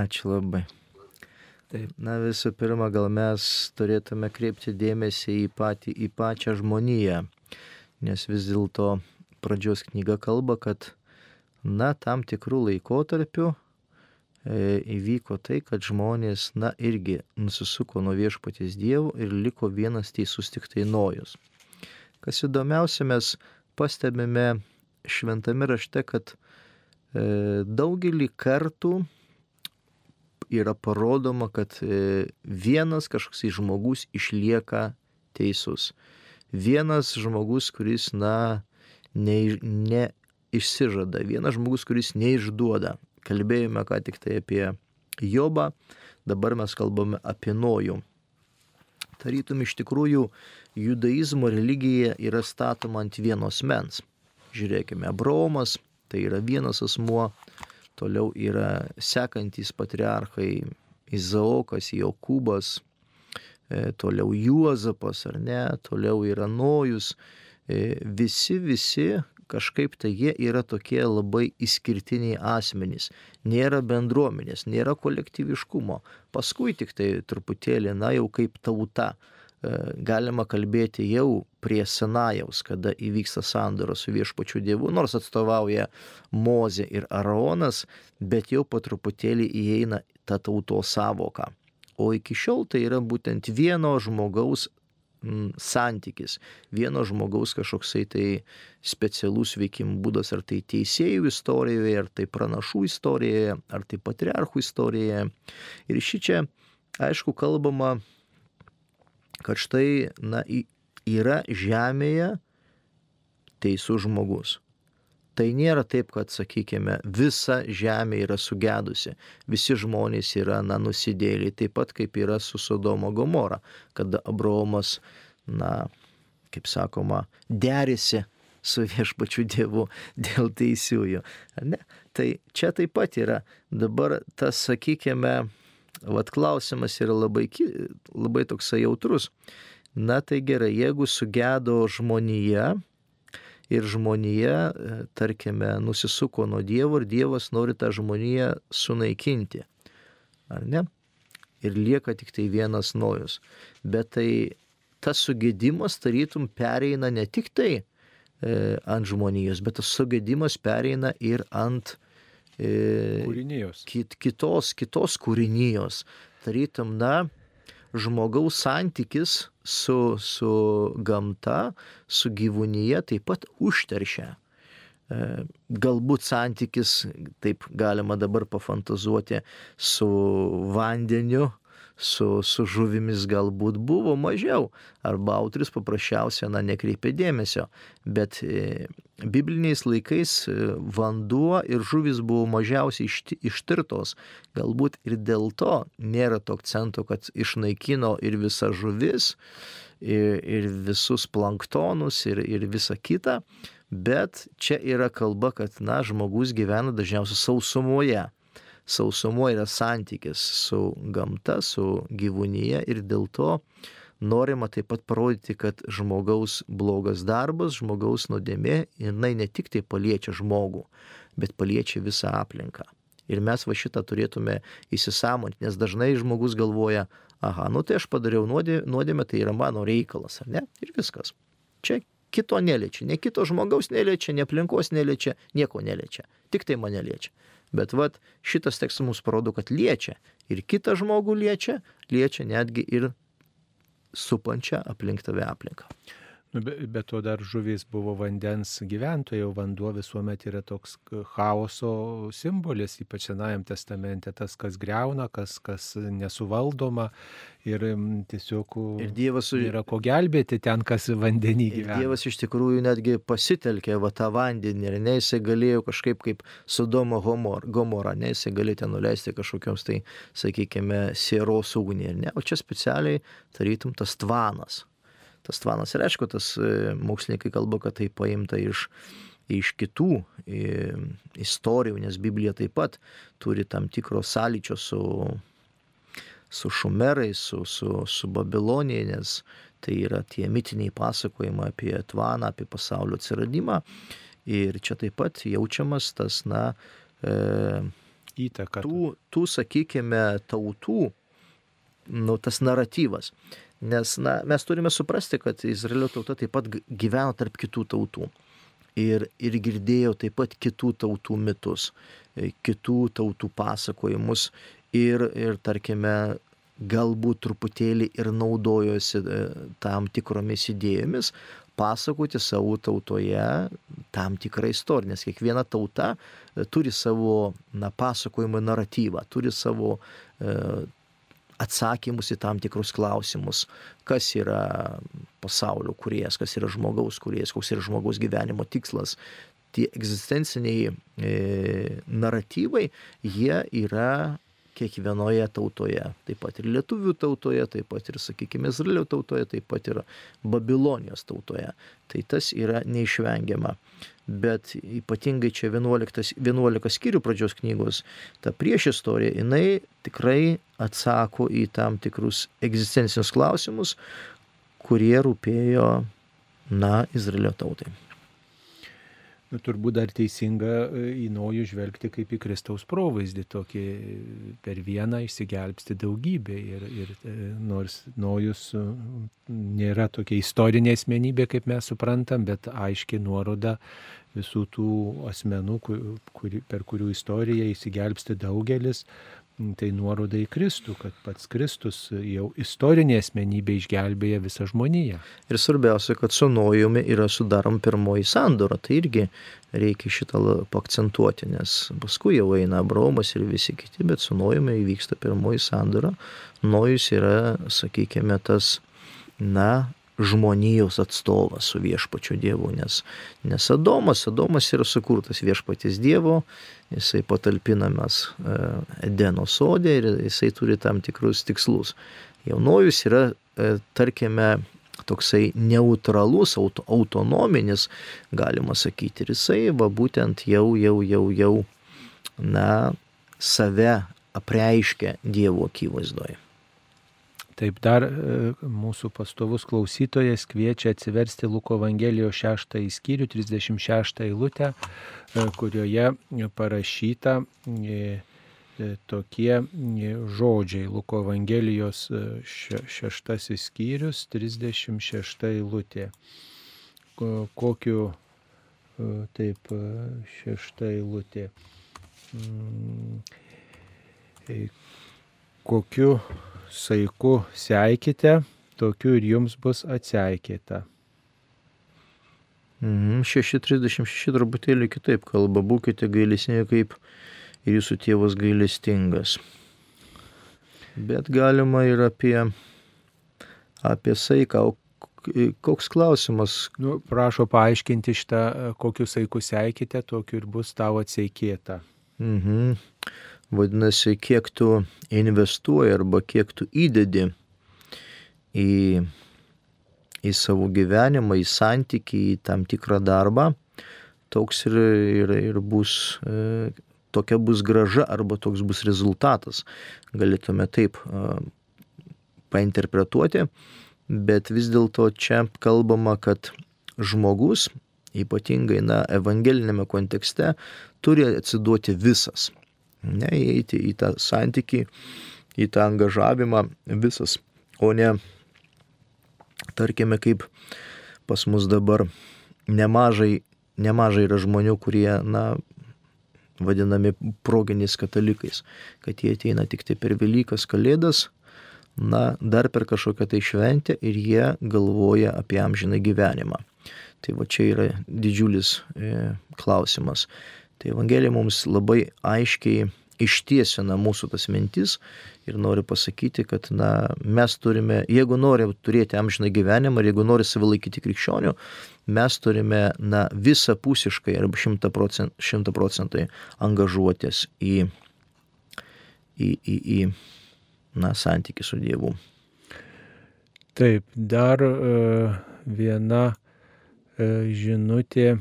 Ačiū labai. Taip, na visų pirma, gal mes turėtume kreipti dėmesį į, patį, į pačią žmoniją, nes vis dėlto pradžios knyga kalba, kad, na, tam tikrų laikotarpių e, įvyko tai, kad žmonės, na, irgi nusisuko nuo viešpaties dievų ir liko vienas teisus tik tai nojus. Kas įdomiausia, mes pastebime šventame rašte, kad e, daugelį kartų yra parodoma, kad e, vienas kažkoks žmogus išlieka teisus. Vienas žmogus, kuris, na, neiš- neišsižada. Vienas žmogus, kuris neišduoda. Kalbėjome ką tik tai apie Jobą, dabar mes kalbame apie Nojų. Tarytum iš tikrųjų judaizmo religija yra statoma ant vienos mens. Žiūrėkime, Abraomas tai yra vienas asmuo, toliau yra sekantys patriarchai Izaokas, Jokūbas, e, toliau Juozapas ar ne, toliau yra Nojus. E, Visi, visi kažkaip tai jie yra tokie labai išskirtiniai asmenys. Nėra bendruomenės, nėra kolektyviškumo. Paskui tik tai truputėlį, na jau kaip tauta e, galima kalbėti jau prie Sinajaus, kada įvyksta sandora su viešpačiu Dievu, nors atstovauja Mozė ir Araonas, bet jau po truputėlį įeina ta tautos savoka. O iki šiol tai yra būtent vieno žmogaus mm, santykis, vieno žmogaus kažkoksai tai specialus veikimo būdas, ar tai teisėjų istorijoje, ar tai pranašų istorijoje, ar tai patriarchų istorijoje. Ir ši čia, aišku, kalbama kad štai, na, yra žemėje teisus žmogus. Tai nėra taip, kad, sakykime, visa žemė yra sugedusi, visi žmonės yra, na, nusidėliai, taip pat kaip yra su Sodomo Gomora, kada Abraomas, na, kaip sakoma, derisi su viešpačiu Dievu dėl teisiųjų. Ne? Tai čia taip pat yra. Dabar tas, sakykime, vat klausimas yra labai, labai toksai jautrus. Na tai gerai, jeigu sugedo žmonija ir žmonija, e, tarkime, nusisuko nuo Dievo ir Dievas nori tą žmoniją sunaikinti. Ar ne? Ir lieka tik tai vienas nojus. Bet tai tas sugėdimas tarytum pereina ne tik tai e, ant žmonijos, bet tas sugėdimas pereina ir ant e, Kūrinijos. kit, kitos, kitos kūrinijos. Tarytum, na, žmogaus santykis su, su gamta, su gyvūnyje taip pat užteršia. E, galbūt santykis, taip galima dabar pafantazuoti, su vandeniu, su, su žuvimis galbūt buvo mažiau, arba autoris paprasčiausiai, na, nekreipė dėmesio, bet e, bibliniais laikais e, vanduo ir žuvis buvo mažiausiai išti, ištirtos, galbūt ir dėl to nėra to akcento, kad išnaikino ir visą žuvis, ir, ir visus planktonus, ir, ir visą kitą, bet čia yra kalba, kad, na, žmogus gyvena dažniausiai sausumoje. Sausumoje yra santykis su gamta, su gyvūnyje ir dėl to norima taip pat parodyti, kad žmogaus blogas darbas, žmogaus nuodėmė, jinai ne tik tai paliečia žmogų, bet paliečia visą aplinką. Ir mes va šitą turėtume įsisamonti, nes dažnai žmogus galvoja, aha, nu tai aš padariau nuodėmę, tai yra mano reikalas, ar ne? Ir viskas. Čia kito neliečia, ne kito žmogaus neliečia, ne aplinkos neliečia, nieko neliečia, tik tai mane liečia. Bet vat šitas tekstas mums parodo, kad liečia ir kitą žmogų liečia, liečia netgi ir supančią aplink tave aplinką. Nu, be, be to dar žuvis buvo vandens gyventojai, o vanduo visuomet yra toks chaoso simbolis, ypač Senajam testamente, tas, kas greuna, kas, kas nesuvaldoma ir tiesiog ir dievas, yra ko gelbėti ten, kas vandenį gyvena. Dievas iš tikrųjų netgi pasitelkė va tą vandenį ir ne jisai galėjo kažkaip kaip Sodomo Gomorą, ne jisai galėjo ten nuleisti kažkokiams tai, sakykime, sieros ugnį, o čia specialiai tarytum tas tvanas tas tvanas. Ir aišku, tas e, mokslininkai kalba, kad tai paimta iš, iš kitų e, istorijų, nes Biblija taip pat turi tam tikro sąlyčio su, su šumerais, su, su, su Babilonija, nes tai yra tie mitiniai pasakojimai apie tvaną, apie pasaulio atsiradimą. Ir čia taip pat jaučiamas tas, na, e, įtaka. Tų, tų, sakykime, tautų, nu, tas naratyvas. Nes na, mes turime suprasti, kad Izraelio tauta taip pat gyveno tarp kitų tautų. Ir, ir girdėjo taip pat kitų tautų mitus, e, kitų tautų pasakojimus ir, ir tarkime, galbūt truputėlį ir naudojosi e, tam tikromis idėjomis pasakoti savo tautoje tam tikrą istoriją, nes kiekviena tauta e, turi savo na, pasakojimo naratyvą, turi savo e, atsakymus į tam tikrus klausimus, kas yra pasaulio kuriejas, kas yra žmogaus kuriejas, koks yra žmogaus gyvenimo tikslas. Tie egzistenciniai e, naratyvai, jie yra kiekvienoje tautoje, taip pat ir lietuvių tautoje, taip pat ir, sakykime, Izraelio tautoje, taip pat ir Babilonijos tautoje. Tai tas yra neišvengiama bet ypatingai čia 11, 11 skyrių pradžios knygos, ta prieš istorija, jinai tikrai atsako į tam tikrus egzistencinius klausimus, kurie rūpėjo, na, Izraelio tautai. Nu, turbūt dar teisinga e, į nojų žvelgti kaip į Kristaus provaizdį, tokį per vieną išsigelbsti daugybę. Ir, ir e, nors nojus e, nėra tokia istorinė asmenybė, kaip mes suprantam, bet aiškiai nuoroda visų tų asmenų, kur, per kurių istoriją įsigelbsti daugelis, tai nuoroda į Kristų, kad pats Kristus jau istorinė asmenybė išgelbėja visą žmoniją. Ir svarbiausia, kad su Nojumi yra sudarom pirmoji sandora, tai irgi reikia šitą pakcentuoti, nes paskui jau eina Abromas ir visi kiti, bet su Nojumi įvyksta pirmoji sandora. Nojus yra, sakykime, tas, na, žmonijos atstovas su viešpačiu Dievu, nes, nes Adomas, Adomas yra sukurtas viešpatis Dievo, jisai patalpinamas e, Edeno sodė ir jisai turi tam tikrus tikslus. Jaunojus yra, e, tarkime, toksai neutralus, auto, autonominis, galima sakyti, ir jisai va būtent jau, jau, jau, jau, na, save apreiškia Dievo akivaizdoje. Taip dar e, mūsų pastovus klausytojas kviečia atsiversti Luko Evangelijos 6 skyrių 36 eilutę, e, kurioje parašyta e, tokie žodžiai. Luko Evangelijos 6 skyrius 36 eilutė. Kokiu taip šešta eilutė. Mm, kokiu saiku seikite, tokiu ir jums bus atseikėta. Mhm, 6.36 truputėlį kitaip kalba, būkite gailesni kaip ir jūsų tėvas gailestingas. Bet galima ir apie, apie saiką. Koks klausimas? Nu, prašo paaiškinti šitą, kokius saikus seikite, tokiu ir bus tavo atseikėta. Mhm. Vadinasi, kiek tu investuoji arba kiek tu įdedi į, į savo gyvenimą, į santykį, į tam tikrą darbą, toks ir, ir, ir bus, e, tokia bus graža arba toks bus rezultatas. Galėtume taip e, painterpretuoti, bet vis dėlto čia kalbama, kad žmogus, ypatingai na, evangelinėme kontekste, turi atsiduoti visas. Ne, įeiti į tą santykį, į tą angažavimą visas, o ne, tarkime, kaip pas mus dabar nemažai, nemažai yra žmonių, kurie, na, vadinami proginiais katalikais, kad jie ateina tik tai per Velykas Kalėdas, na, dar per kažkokią tai šventę ir jie galvoja apie amžiną gyvenimą. Tai va čia yra didžiulis e, klausimas. Tai Evangelija mums labai aiškiai ištiesina mūsų tas mintis ir nori pasakyti, kad na, mes turime, jeigu nori turėti amžiną gyvenimą ir jeigu nori save laikyti krikščionių, mes turime na, visapusiškai arba šimta procentų procentai angažuotis į, į, į, į na, santykių su Dievu. Taip, dar uh, viena uh, žinutė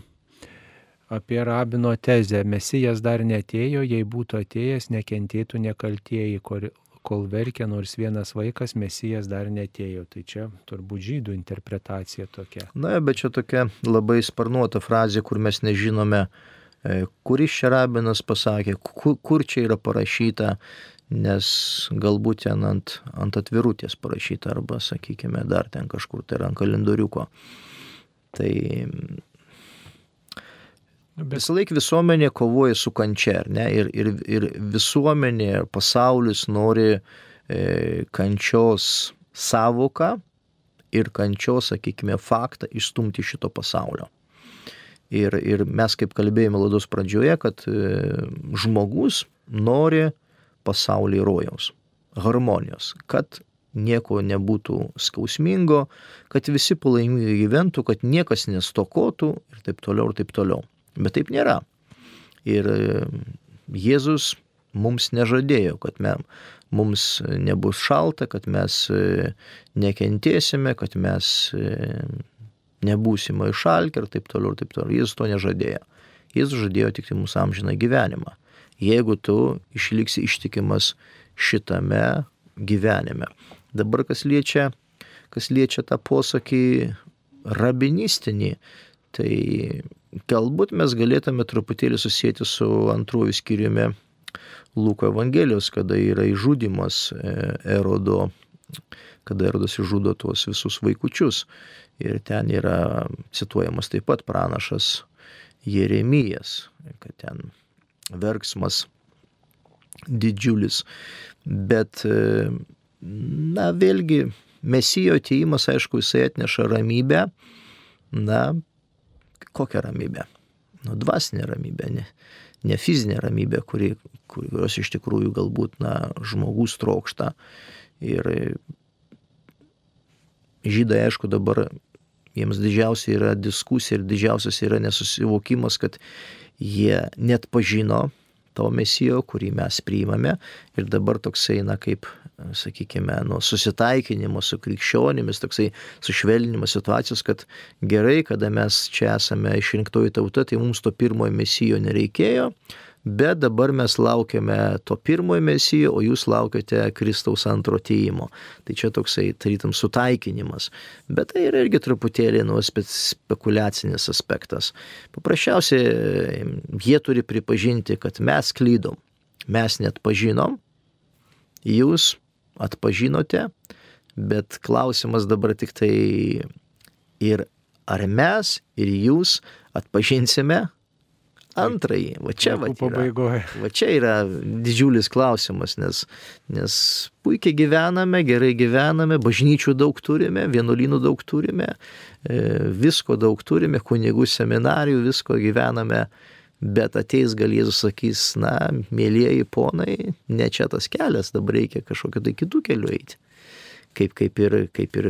apie rabino tezę. Mesijas dar netėjo, jei būtų atėjęs, nekentėtų nekaltieji, kol verkia nors vienas vaikas, mesijas dar netėjo. Tai čia turbūt žydų interpretacija tokia. Na, bet čia tokia labai sparnuota frazė, kur mes nežinome, e, kuris čia rabinas pasakė, kur, kur čia yra parašyta, nes galbūt ten ant, ant atvirutės parašyta arba, sakykime, dar ten kažkur tai ant kalendoriuko. Tai Visą laiką visuomenė kovoja su kančia, ne? Ir, ir, ir visuomenė, ir pasaulis nori e, kančios savoką ir kančios, sakykime, faktą išstumti iš šito pasaulio. Ir, ir mes kaip kalbėjome laidos pradžioje, kad e, žmogus nori pasaulį rojaus, harmonijos, kad nieko nebūtų skausmingo, kad visi palaimingai gyventų, kad niekas nestokotų ir taip toliau ir taip toliau. Bet taip nėra. Ir e, Jėzus mums nežadėjo, kad me, mums nebus šalta, kad mes e, nekentėsime, kad mes e, nebūsime išalkę ir taip toliau ir taip toliau. Jis to nežadėjo. Jis žadėjo tik tai mūsų amžiną gyvenimą. Jeigu tu išliksi ištikimas šitame gyvenime. Dabar kas liečia, kas liečia tą posakį rabinistinį, tai galbūt mes galėtume truputėlį susijęti su antruoju skyriumi Luko Evangelijos, kada yra įžudimas e, Erodo, kada Erodas įžudo tuos visus vaikučius. Ir ten yra cituojamas taip pat pranašas Jeremijas, kad ten verksmas didžiulis. Bet, e, na, vėlgi, mesijo ateimas, aišku, jisai atneša ramybę, na, kokią ramybę? Nu, dvasinę ramybę, ne, ne fizinę ramybę, kuri, kurios iš tikrųjų galbūt, na, žmogus trokšta. Ir žydai, aišku, dabar jiems didžiausia yra diskusija ir didžiausias yra nesusivokimas, kad jie net pažino to mesijo, kurį mes priimame. Ir dabar toksai, na, kaip, sakykime, nu, susitaikinimo su krikščionimis, toksai sušvelninimas situacijos, kad gerai, kada mes čia esame išrinktoji tauta, tai mums to pirmojo mesijo nereikėjo, Bet dabar mes laukiame to pirmojo mesijo, o jūs laukiate Kristaus antro teimo. Tai čia toksai, tarytum, sutaikinimas. Bet tai yra irgi truputėlį nu, spekulacinis aspektas. Paprasčiausiai jie turi pripažinti, kad mes klydom. Mes net pažinom, jūs atpažinote, bet klausimas dabar tik tai ir ar mes ir jūs atpažinsime Antrąjį, va čia va. Pabaigoje. Va čia yra didžiulis klausimas, nes, nes puikiai gyvename, gerai gyvename, bažnyčių daug turime, vienuolynų daug turime, e, visko daug turime, kunigų seminarijų, visko gyvename, bet ateis gal Jėzus sakys, na, mėlyjeji ponai, ne čia tas kelias, dabar reikia kažkokio tai kitų kelių eiti kaip, kaip, ir, kaip ir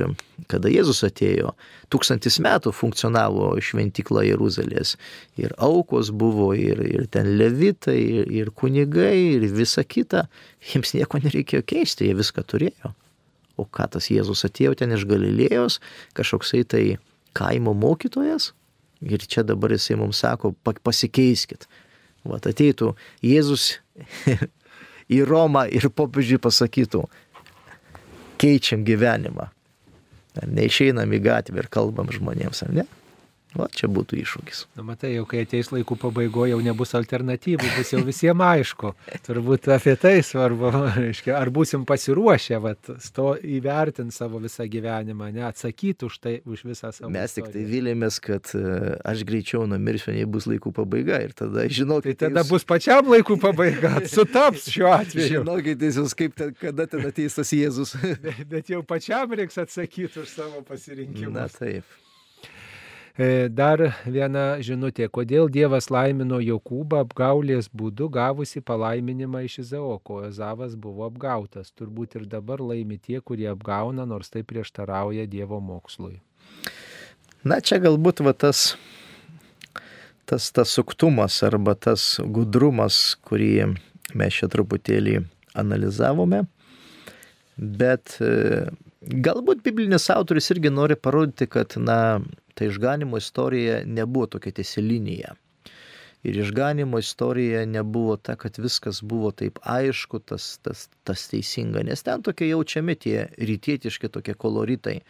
kada Jėzus atėjo. Tūkstantis metų funkcionavo šventykla Jeruzalės. Ir aukos buvo, ir, ir ten levitai, ir, ir kunigai, ir visa kita. Jiems nieko nereikėjo keisti, jie viską turėjo. O ką tas Jėzus atėjo ten iš Galilėjos, kažkoksai tai kaimo mokytojas. Ir čia dabar jisai mums sako, pasikeiskit. Vat ateitų Jėzus į Romą ir popiežiui pasakytų, keičiam gyvenimą. Ar neišeinam į gatvę ir kalbam žmonėms, ar ne? O čia būtų iššūkis. Na matai, jau kai ateis laikų pabaigoje, jau nebus alternatyvų, bus jau visiems aišku. Turbūt apie tai svarbu, reiškia, ar būsim pasiruošę, vat, sto įvertinti savo visą gyvenimą, neatsakyti už tai, už visą savo. Mes tik tai vilėmės, kad uh, aš greičiau numirsiu, nei bus laikų pabaiga ir tada žinokit. Tai tada jūs... bus pačiam laikų pabaiga, sutaps šiuo atveju. Žinokit, jūs kaip ten, kada ten ateis tas Jėzus. bet, bet jau pačiam reiks atsakyti už savo pasirinkimą. Na taip. E, dar viena žinutė. Kodėl Dievas laimino Jokūbą apgaulės būdu gavusi palaiminimą iš Izaoko? Ezavas buvo apgautas. Turbūt ir dabar laimi tie, kurie apgauna, nors tai prieštarauja Dievo mokslui. Na čia galbūt va tas, tas, tas suktumas arba tas gudrumas, kurį mes čia truputėlį analizavome. Bet e, galbūt biblinis autoris irgi nori parodyti, kad, na, ta išganimo istorija nebuvo tokia tiesi linija. Ir išganimo istorija nebuvo ta, kad viskas buvo taip aišku, tas, tas, tas teisinga, nes ten tokie jaučiami tie rytietiški tokie koloritai,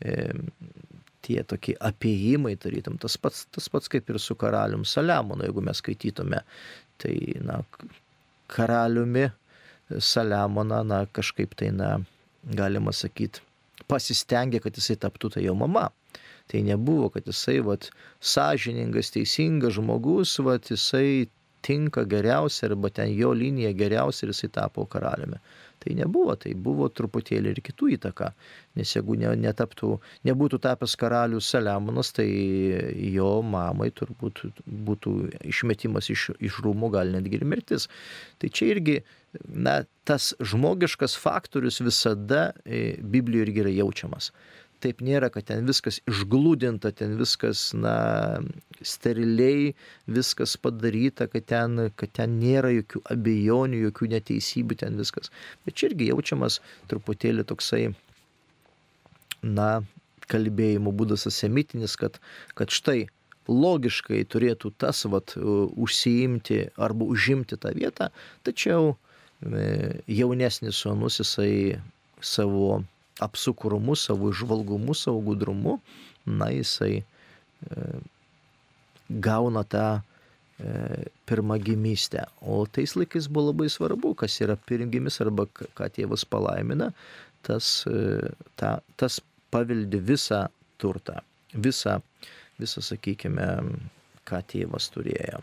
e, tie tokie apiejimai, tarytum, tas pats, tas pats kaip ir su karalium Saliamonu, jeigu mes skaitytume, tai, na, karaliumi Saliamoną, na, kažkaip tai, na, galima sakyti, pasistengė, kad jisai taptų tai jo mama. Tai nebuvo, kad jisai, vat, sąžiningas, teisingas žmogus, vat, jisai tinka geriausia arba ten jo linija geriausia ir jisai tapo karaliumi. Tai nebuvo, tai buvo truputėlį ir kitų įtaka. Nes jeigu ne, netaptų, nebūtų tapęs karalius Saliamonas, tai jo mamai turbūt būtų išmetimas iš, iš rūmų, gal netgi ir mirtis. Tai čia irgi, na, tas žmogiškas faktorius visada e, Biblijoje irgi yra jaučiamas taip nėra, kad ten viskas išglūdinta, ten viskas, na, steriliai, viskas padaryta, kad ten, kad ten nėra jokių abejonių, jokių neteisybių, ten viskas. Bet čia irgi jaučiamas truputėlį toksai, na, kalbėjimo būdas asemitinis, kad, kad štai logiškai turėtų tas vat užsiimti arba užimti tą vietą, tačiau e, jaunesnis sonus jisai savo apsukrumu, savo išvalgumu, savo gudrumu, na jisai e, gauna tą e, pirmagimystę. O tais laikais buvo labai svarbu, kas yra pirmgimis arba ką tėvas palaimina, tas, e, ta, tas paveldi visą turtą, visą, visą, sakykime, ką tėvas turėjo.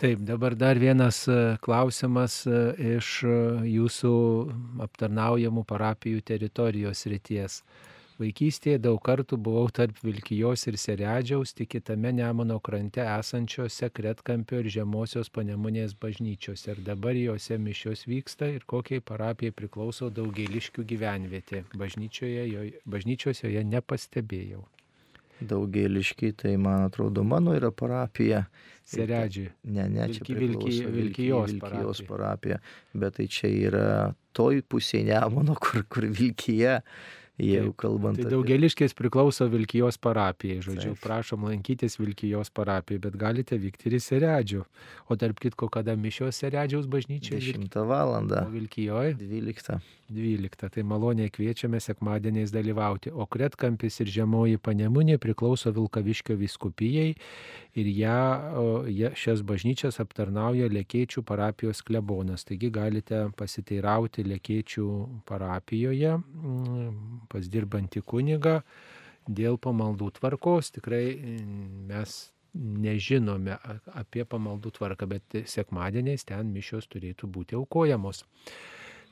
Taip, dabar dar vienas e, klausimas e, iš e, jūsų aptarnaujamų parapijų teritorijos ryties. Vaikystėje daug kartų buvau tarp Vilkijos ir Seredžiaus, tik kitame Nemono krante esančiose Kretkampio ir Žemosios panemunės bažnyčiose. Ir dabar juose mišios vyksta ir kokiai parapijai priklauso daugeliškių gyvenvietė. Bažnyčios joje nepastebėjau. Daugeliški, tai man atrodo, mano yra parapija. Seredžiai. Ne, ne, čia Vilki, Vilkijos, Vilkijos parapija. Bet tai čia yra toj pusėje Nemono, kur, kur Vilkija Jeigu kalbant. Tai daugeliškės priklauso Vilkijos parapijai. Žodžiu, Taip. prašom lankytis Vilkijos parapijai, bet galite vykti ir į Seredžių. O tarp kitko, kada mišios Seredžiaus bažnyčioje? 10 val. Vilkijoje? 12. 12. Tai maloniai kviečiame sekmadieniais dalyvauti. O Kretkampis ir Žemoji panemunė priklauso Vilkaviškio viskupijai ir ją, ją, šias bažnyčias aptarnauja Lekėčių parapijos klebonas. Taigi galite pasiteirauti Lekėčių parapijoje pas dirbantį kunigą dėl pamaldų tvarkos. Tikrai mm, mes nežinome apie pamaldų tvarką, bet sekmadieniais ten mišios turėtų būti aukojamos.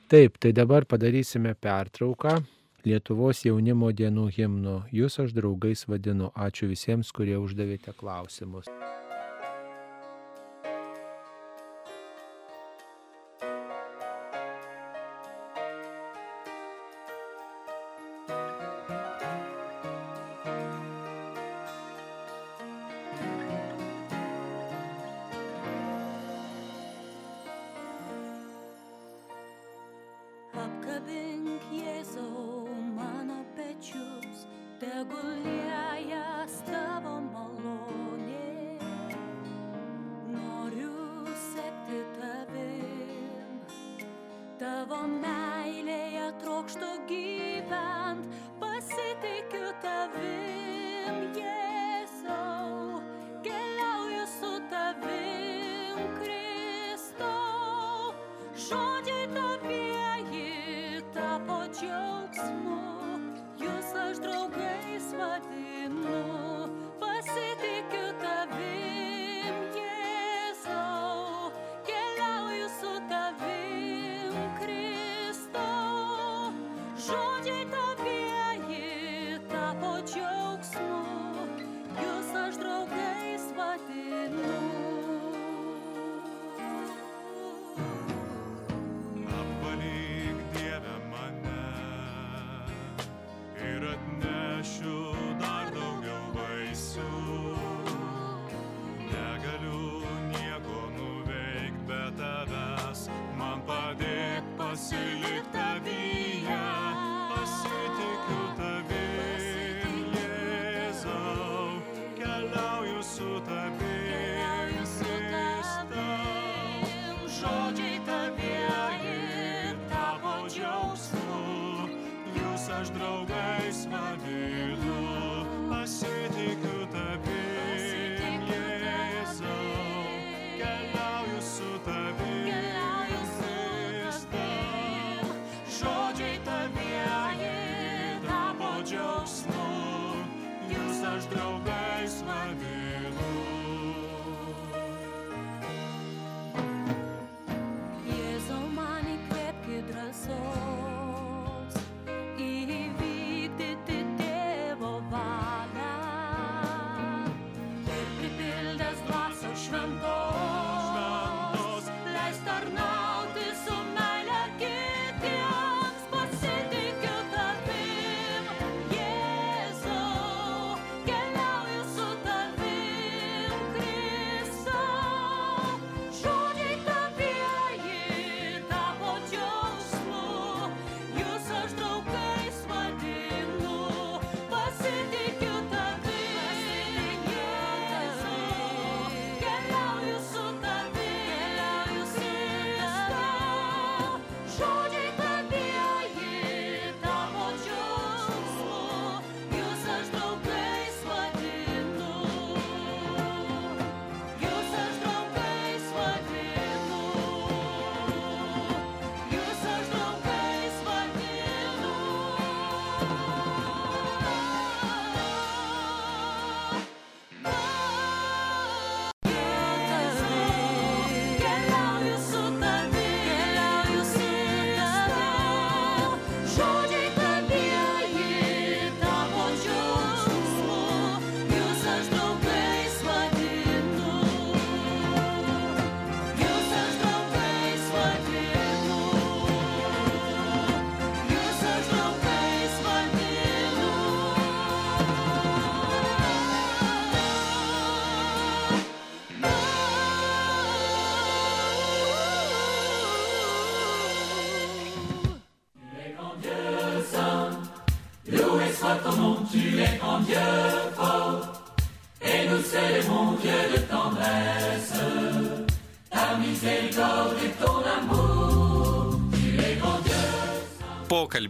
Taip, tai dabar padarysime pertrauką. Lietuvos jaunimo dienų himnu. Jūs aš draugais vadinu. Ačiū visiems, kurie uždavėte klausimus.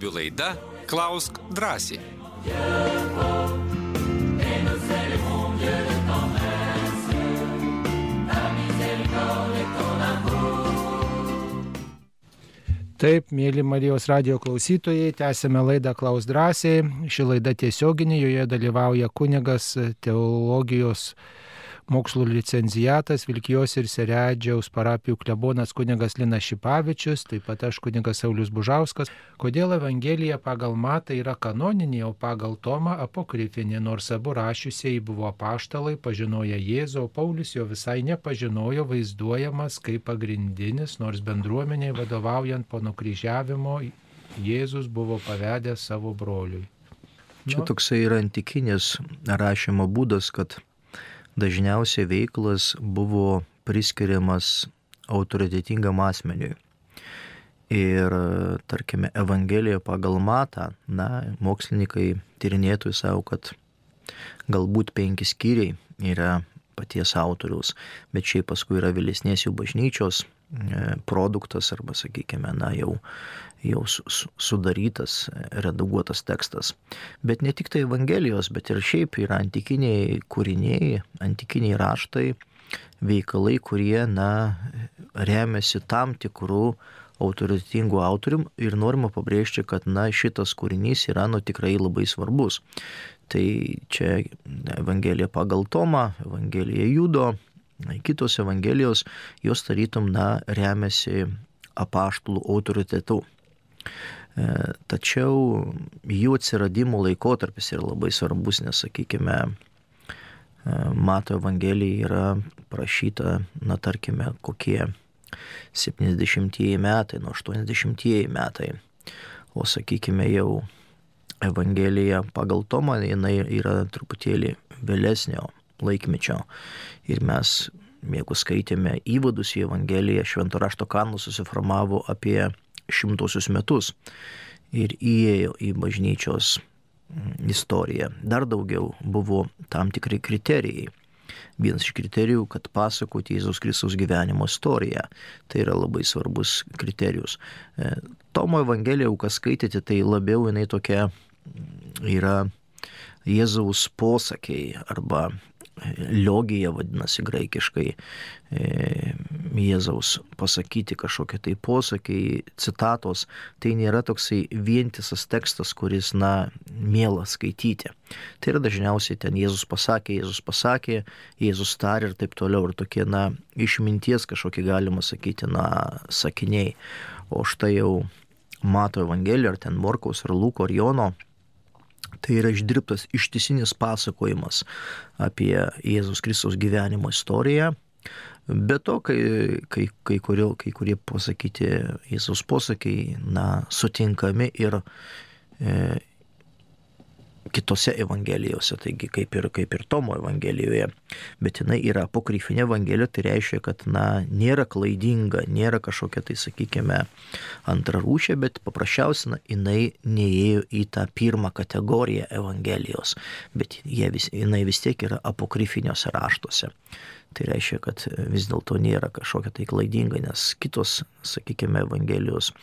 pokalbių laida Klausk drąsiai. Taip, mėly Marijos radio klausytojai, tęsėme laidą Klaus drąsiai. Ši laida tiesioginė, joje dalyvauja kunigas teologijos mokslo licencijatas Vilkijos ir Seredžiaus parapijų klebonas kunigas Linas Šipavičius, taip pat aš kunigas Saulis Bužauskas. Kodėl Evangelija pagal Matą yra kanoninė, o pagal Tomą apokrifinė, nors abu rašiusieji buvo paštalai, pažinoja Jėzų, o Paulius jo visai nepažinojo, vaizduojamas kaip pagrindinis, nors bendruomeniai vadovaujant po nukryžiavimo Jėzus buvo pavedęs savo broliui. Čia toksai yra antikinis rašymo būdas, kad dažniausiai veiklas buvo priskiriamas autoritetingam asmeniui. Ir, tarkime, Evangelija pagal matą, na, mokslininkai tyrinėtojai savo, kad galbūt penki skyriai yra paties autoriaus, bet šiaip paskui yra vėlesnės jų bažnyčios e, produktas arba, sakykime, na, jau, jau su- su- sudarytas, redaguotas tekstas. Bet ne tik tai Evangelijos, bet ir šiaip yra antikiniai kūriniai, antikiniai raštai, veikalai, kurie, na, remiasi tam tikrų autoritetingų autorium ir norima pabrėžti, kad, na, šitas kūrinys yra, nu, tikrai labai svarbus. Tai čia Evangelija pagal Tomą, Evangelija Judo, kitos Evangelijos, jos tarytum, na, remiasi apaštalų autoritetu. E, Tačiau jų atsiradimo laikotarpis yra labai svarbus, nes, sakykime, e, Mato Evangelija yra prašyta, na tarkime, kokie 70-ieji metai, nuo 80-ieji metai. O sakykime jau Evangelija pagal Tomą, jinai yra truputėlį vėlesnio laikmečio. Ir mes, jeigu skaitėme įvadus į Evangeliją, švento rašto kanus susiformavo apie šimtosius metus ir įėjo į bažnyčios mm, istoriją. Dar daugiau buvo tam tikri kriterijai. Vienas iš kriterijų, kad pasakoti Jėzaus Kristaus gyvenimo istoriją. Tai yra labai svarbus kriterijus. E, Tomo Evangeliją, jau kas skaitėte, tai labiau jinai tokia mm, yra Jėzaus posakiai arba liogija vadinasi graikiškai e, Jėzaus pasakyti kažkokie tai posakiai, citatos, tai nėra toksai vientisas tekstas, kuris, na, mielas skaityti. Tai yra dažniausiai ten Jėzus pasakė, Jėzus pasakė, Jėzus tarė ir taip toliau, ir tokie, na, išminties kažkokie galima sakyti, na, sakiniai. O štai jau Mato Evangeliją, ar ten Morkaus, ar Luko, ar Jono, Tai yra išdirbtas ištisinis pasakojimas apie Jėzus Kristaus gyvenimo istoriją. Be to, kai, kai, kai, kurio, kai kurie pasakyti Jėzaus posakiai, na, sutinkami ir e, kitose evangelijose, taigi kaip ir, kaip ir Tomo evangelijoje, bet jinai yra apokryfinė evangelija, tai reiškia, kad na, nėra klaidinga, nėra kažkokia tai, sakykime, antrarūšė, bet paprasčiausiai na, jinai neėjo į tą pirmą kategoriją evangelijos, bet vis, jinai vis tiek yra apokryfiniuose raštuose. Tai reiškia, kad vis dėlto nėra kažkokia tai klaidinga, nes kitos, sakykime, evangelijos,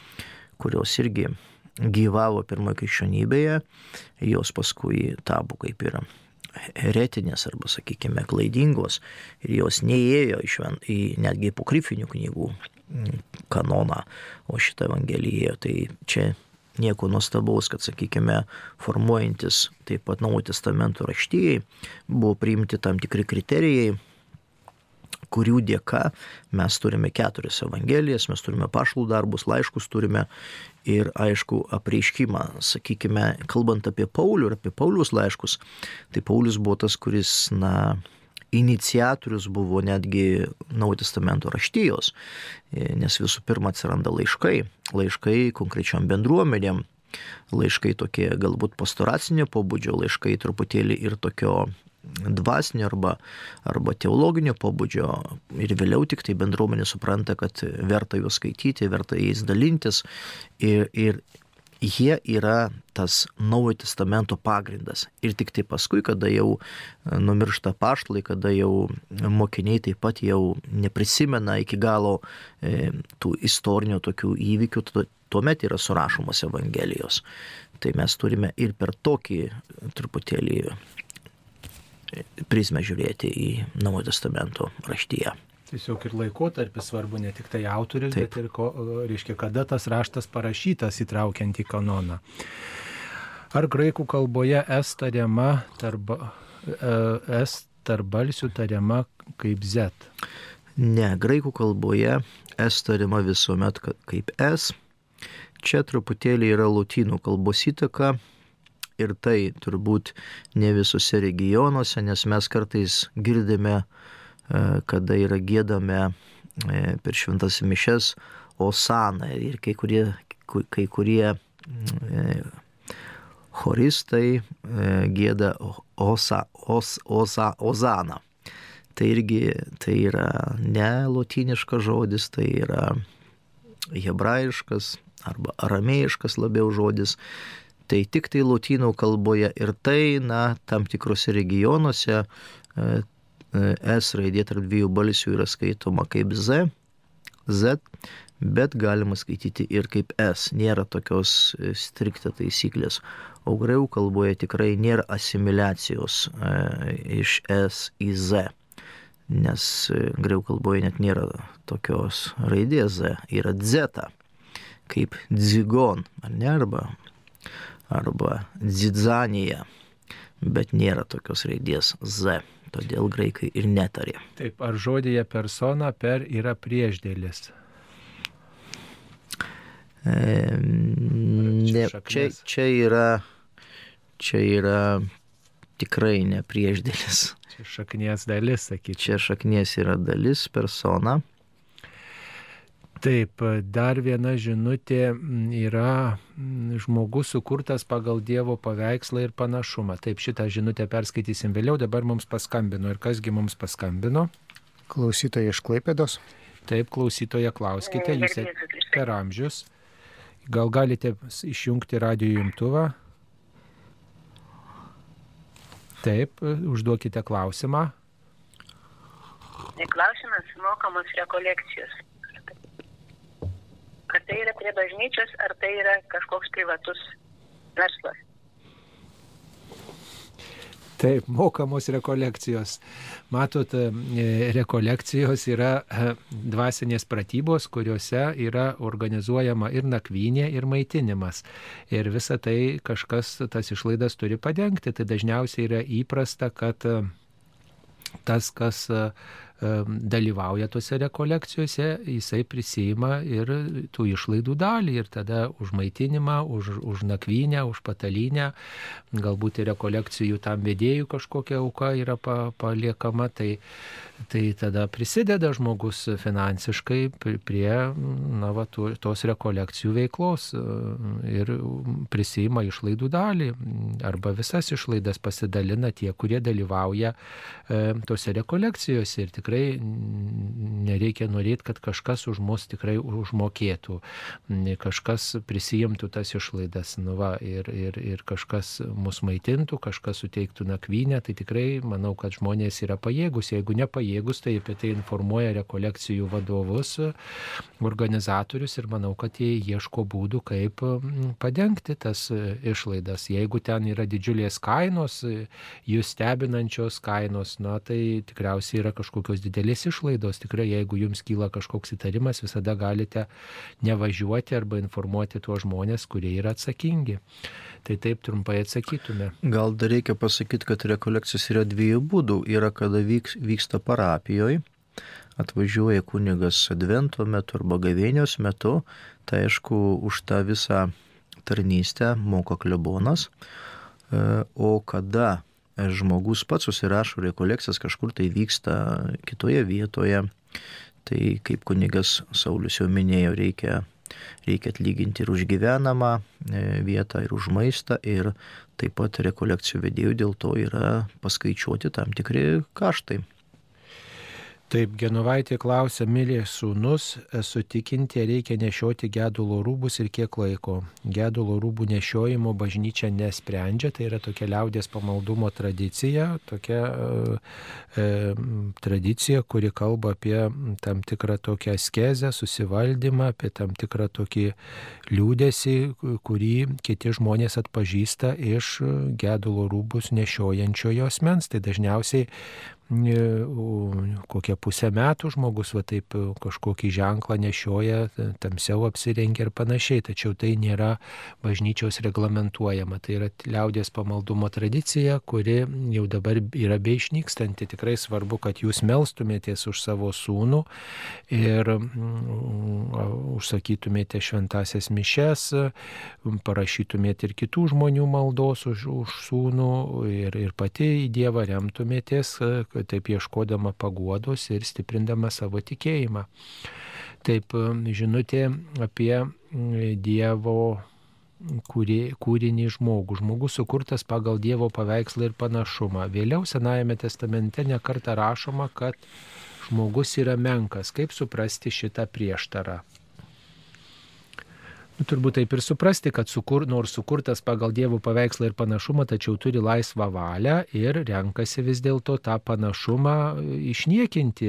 kurios irgi gyvavo pirmoje krikščionybėje, jos paskui tapo kaip ir heretinės arba, sakykime, klaidingos ir jos neįėjo į, šven, į netgi apokrifinių knygų kanoną, o šitą evangeliją. Tai čia nieko nuostabaus, kad, sakykime, formuojantis taip pat Naujo testamento raštyjei buvo priimti tam tikri kriterijai, kurių dėka mes turime keturias evangelijas, mes turime pašlų darbus, laiškus turime ir aišku apreiškimą. Sakykime, kalbant apie Paulių ir apie Paulius laiškus, tai Paulius buvo tas, kuris, na, iniciatorius buvo netgi Naujo testamento raštyjos, nes visų pirma atsiranda laiškai, laiškai konkrečiam bendruomenėm, laiškai tokie galbūt pastoracinio pobūdžio, laiškai truputėlį ir tokio dvasinio arba, arba teologinio pobūdžio ir vėliau tik tai bendruomenė supranta, kad verta juos skaityti, verta jais dalintis ir, ir jie yra tas naujo testamento pagrindas. Ir tik tai paskui, kada jau numiršta paštlai, kada jau mokiniai taip pat jau neprisimena iki galo e, tų istorinių tokių įvykių, tuomet yra surašomos Evangelijos. Tai mes turime ir per tokį truputėlį prizmę žiūrėti į Naujojo testamento raštyje. Tiesiog ir laikotarpis svarbu, ne tik tai autorius, Taip. bet ir, ko, reiškia, kada tas raštas parašytas įtraukiant į kanoną. Ar graikų kalboje es tariama tarp e, es tarp balsių tariama kaip Z. Ne, graikų kalboje S tariama visuomet ka- kaip S. Čia truputėlį yra lotynų kalbos įtaka ir tai turbūt ne visose regionuose, nes mes kartais girdime, e, kada yra gėdame e, per šventas mišes Osana ir kai kurie, ku- kai kurie e, choristai gėda osa, os, osa, Ozaną. Tai irgi tai yra ne lotyniškas žodis, tai yra hebrajiškas arba aramėjiškas labiau žodis. Tai tik tai lotynų kalboje ir tai, na, tam tikrose regionuose e, e, S raidė tarp dviejų balsių yra skaitoma kaip Z, Z, bet galima skaityti ir kaip S. Nėra tokios e, strikta taisyklės. O graikų kalboje tikrai nėra asimiliacijos iš S į Z nes graikų kalboje net nėra tokios raidės Z, yra dzeta, kaip dzigon, ar ne, arba, arba dzidzanija, bet nėra tokios raidės Z, todėl graikai ir netarė. Taip, ar žodėje persona per yra priešdėlis? E, ne, čia, čia yra, čia yra tikrai ne priešdėlis. Čia šaknies dalis, sakyčiau. Čia šaknies yra dalis persona. Taip, dar viena žinutė yra žmogus sukurtas pagal Dievo paveikslą ir panašumą. Taip, šitą žinutę perskaitysim vėliau, dabar mums paskambino. Ir kasgi mums paskambino? Klausytojai iš Klaipėdos. Taip, klausytoje klauskite, jūs per amžius. Gal galite išjungti radio jungtuvą? Taip, užduokite klausimą. Klausimas mokamos rekolekcijos. Ar tai yra prie bažnyčios, ar tai yra kažkoks privatus verslas? Taip, mokamos rekolekcijos. Matot, e, rekolekcijos yra e, dvasinės pratybos, kuriuose yra organizuojama ir nakvynė, ir maitinimas. Ir visa tai kažkas tas išlaidas turi padengti. Tai dažniausiai yra įprasta, kad e, tas, kas dalyvauja tose rekolekcijose, jisai prisima ir tų išlaidų dalį ir tada už maitinimą, už, už nakvynę, už patalynę, galbūt ir rekolekcijų tam vedėjų kažkokia auka yra pa, paliekama, tai, tai tada prisideda žmogus finansiškai pri- prie na, va, tos rekolekcijų veiklos ir prisima išlaidų dalį arba visas išlaidas pasidalina tie, kurie dalyvauja e, tose rekolekcijose ir tikrai nereikia norėti, kad kažkas už mus tikrai užmokėtų, kažkas prisijimtų tas išlaidas nu va, ir, ir, ir kažkas mus maitintų, kažkas suteiktų nakvynę, tai tikrai manau, kad žmonės yra pajėgus, jeigu nepajėgus, tai apie tai informuoja rekolekcijų vadovus, organizatorius ir manau, kad jie ieško būdų, kaip padengti tas išlaidas. Jeigu ten yra didžiulės kainos, jūs stebinančios kainos, na tai tikriausiai yra kažkokios didelės išlaidos. Tikrai, jeigu jums kyla kažkoks įtarimas, visada galite nevažiuoti arba informuoti tuos žmonės, kurie yra atsakingi. Tai taip trumpai atsakytume. Gal dar reikia pasakyti, kad rekolekcijos yra dviejų būdų. Yra, kada vyks, vyksta parapijoje, atvažiuoja kunigas advento metu arba gavėnios metu, tai aišku, už tą visą tarnystę moka klebonas. E, O kada žmogus pats susirašo rekolekcijas, kažkur tai vyksta kitoje vietoje, tai kaip kunigas Saulis jau minėjo, reikia reikia atlyginti ir už gyvenamą e, vietą, ir už maistą, ir taip pat rekolekcijų vedėjų dėl to yra paskaičiuoti tam tikri kaštai. Taip, Genovaitė klausia, mylė sūnus, esu tikinti, reikia nešioti gedulo rūbus ir kiek laiko. Gedulo rūbų nešiojimo bažnyčia nesprendžia, tai yra tokia liaudės pamaldumo tradicija, tokia e, e, tradicija, kuri kalba apie tam tikrą tokią skezę, susivaldymą, apie tam tikrą tokį liūdėsi, kurį kiti žmonės atpažįsta iš gedulo rūbus nešiojančiojo asmens. Tai dažniausiai kokią pusę metų žmogus va taip e, kažkokį ženklą nešioja, t- tamsiau apsirengia ir panašiai, tačiau tai nėra bažnyčios reglamentuojama. Tai yra liaudės pamaldumo tradicija, kuri jau dabar yra beišnykstanti. Tikrai svarbu, kad jūs melstumėtės už savo sūnų ir užsakytumėte šventasias mišes, parašytumėte ir kitų žmonių maldos už, už sūnų ir, ir pati į Dievą remtumėtės, kad taip ieškodama paguodos ir stiprindama savo tikėjimą. Taip, žinutė apie mm, Dievo kūrinį žmogų. Žmogus sukurtas pagal Dievo paveikslą ir panašumą. Vėliau Senajame testamente nekarta rašoma, kad žmogus yra menkas. Kaip suprasti šitą prieštarą? Turbūt taip ir suprasti, kad sukur, nors sukurtas pagal Dievo paveikslą ir panašumą, tačiau turi laisvą valią ir renkasi vis dėlto tą panašumą išniekinti,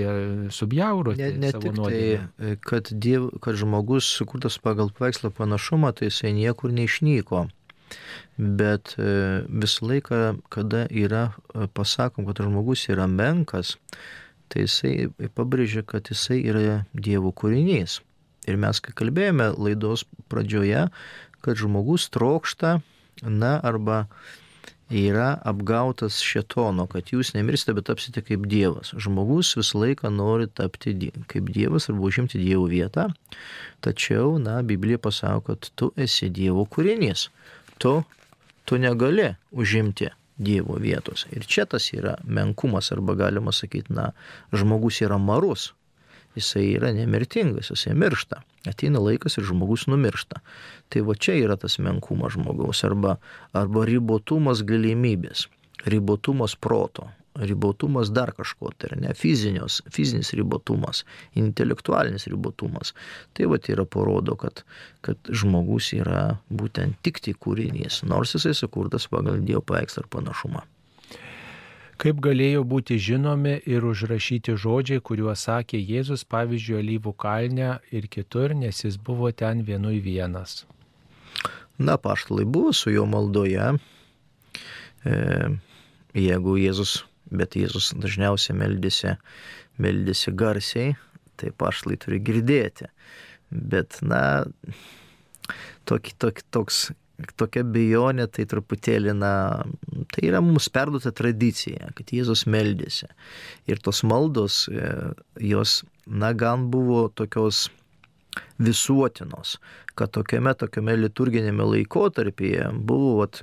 subjauroti. Ne, ne tik tai, nuodėmę. e, kad, diev, kad žmogus sukurtas pagal paveikslą panašumą, tai jisai niekur neišnyko. Bet e, visą laiką, kada yra e, pasakom, kad žmogus yra menkas, tai jisai pabrėžia, kad jisai yra Dievo kūrinys. Ir mes, kai kalbėjome laidos pradžioje, kad žmogus trokšta, na, arba yra apgautas šetono, kad jūs nemirsite, bet tapsite kaip Dievas. Žmogus visą laiką nori tapti kaip Dievas arba užimti Dievo vietą, tačiau, na, Biblija pasako, kad tu esi Dievo kūrinys. Tu, tu negali užimti Dievo vietos. Ir čia tas yra menkumas, arba galima sakyti, na, žmogus yra marus. Jisai yra nemirtingas, jisai miršta. Ateina laikas ir žmogus numiršta. Tai va čia yra tas menkumas žmogaus arba, arba ribotumas galimybės, ribotumas proto, ribotumas dar kažko, tai yra ne fizinios, fizinis ribotumas, intelektualinis ribotumas. Tai va yra parodo, kad, kad žmogus yra būtent tik tik kūrinys, nors jisai sukurtas pagal Dievo paveikslą ir panašumą. Kaip galėjo būti žinomi ir užrašyti žodžiai, kuriuos sakė Jėzus, pavyzdžiui, Alyvų kalne ir kitur, nes jis buvo ten vienui vienas. Na, paštalai buvo su jo maldoje. E, jeigu Jėzus, bet Jėzus dažniausiai meldėsi, meldėsi garsiai, tai paštalai turi girdėti. Bet, na, tokį, tokį, toks, tokia bejonė, tai truputėlį, na, tai yra mums perduota tradicija, kad Jėzus meldėsi. Ir tos maldos, e, jos, na, gan buvo tokios visuotinos, kad tokiame, tokiame liturginėme laikotarpyje buvo, vat,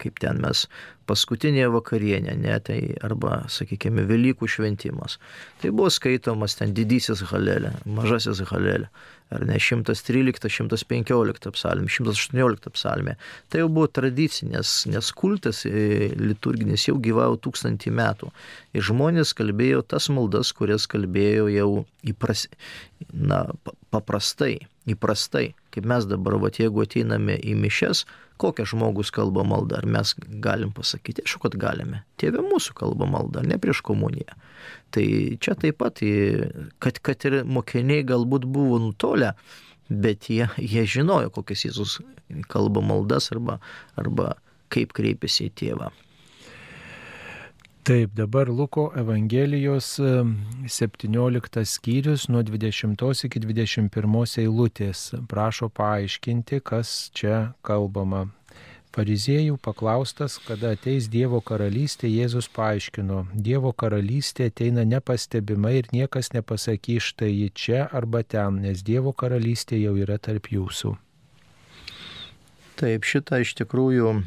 kaip ten mes paskutinė vakarienė, ne, tai arba, sakykime, Velykų šventimas. Tai buvo skaitomas ten didysis halelė, mažasis halelė, ar ne 113, 115 psalmė, 118 psalmė. Tai jau buvo tradicinės, nes kultas e, liturginis jau gyvavo tūkstantį metų. Ir žmonės kalbėjo tas maldas, kurias kalbėjo jau įpras, na, pa- paprastai, įprastai. Kaip mes dabar, va, jeigu ateiname į mišes, kokią žmogus kalba maldą, ar mes galim pasakyti, aišku, kad galime. Tėvė mūsų kalba maldą, ne prieš komuniją. Tai čia taip pat, kad, kad ir mokiniai galbūt buvo nutolę, bet jie, jie žinojo, kokias Jėzus kalba maldas arba, arba kaip kreipiasi į tėvą. Taip, dabar Luko Evangelijos em, 17 skyrius nuo 20 iki 21 eilutės. Prašo paaiškinti, kas čia kalbama. Fariziejų paklaustas, kada ateis Dievo karalystė, Jėzus paaiškino, Dievo karalystė ateina nepastebimai ir niekas nepasakys štai ji čia arba ten, nes Dievo karalystė jau yra tarp jūsų. Taip, šitą iš tikrųjų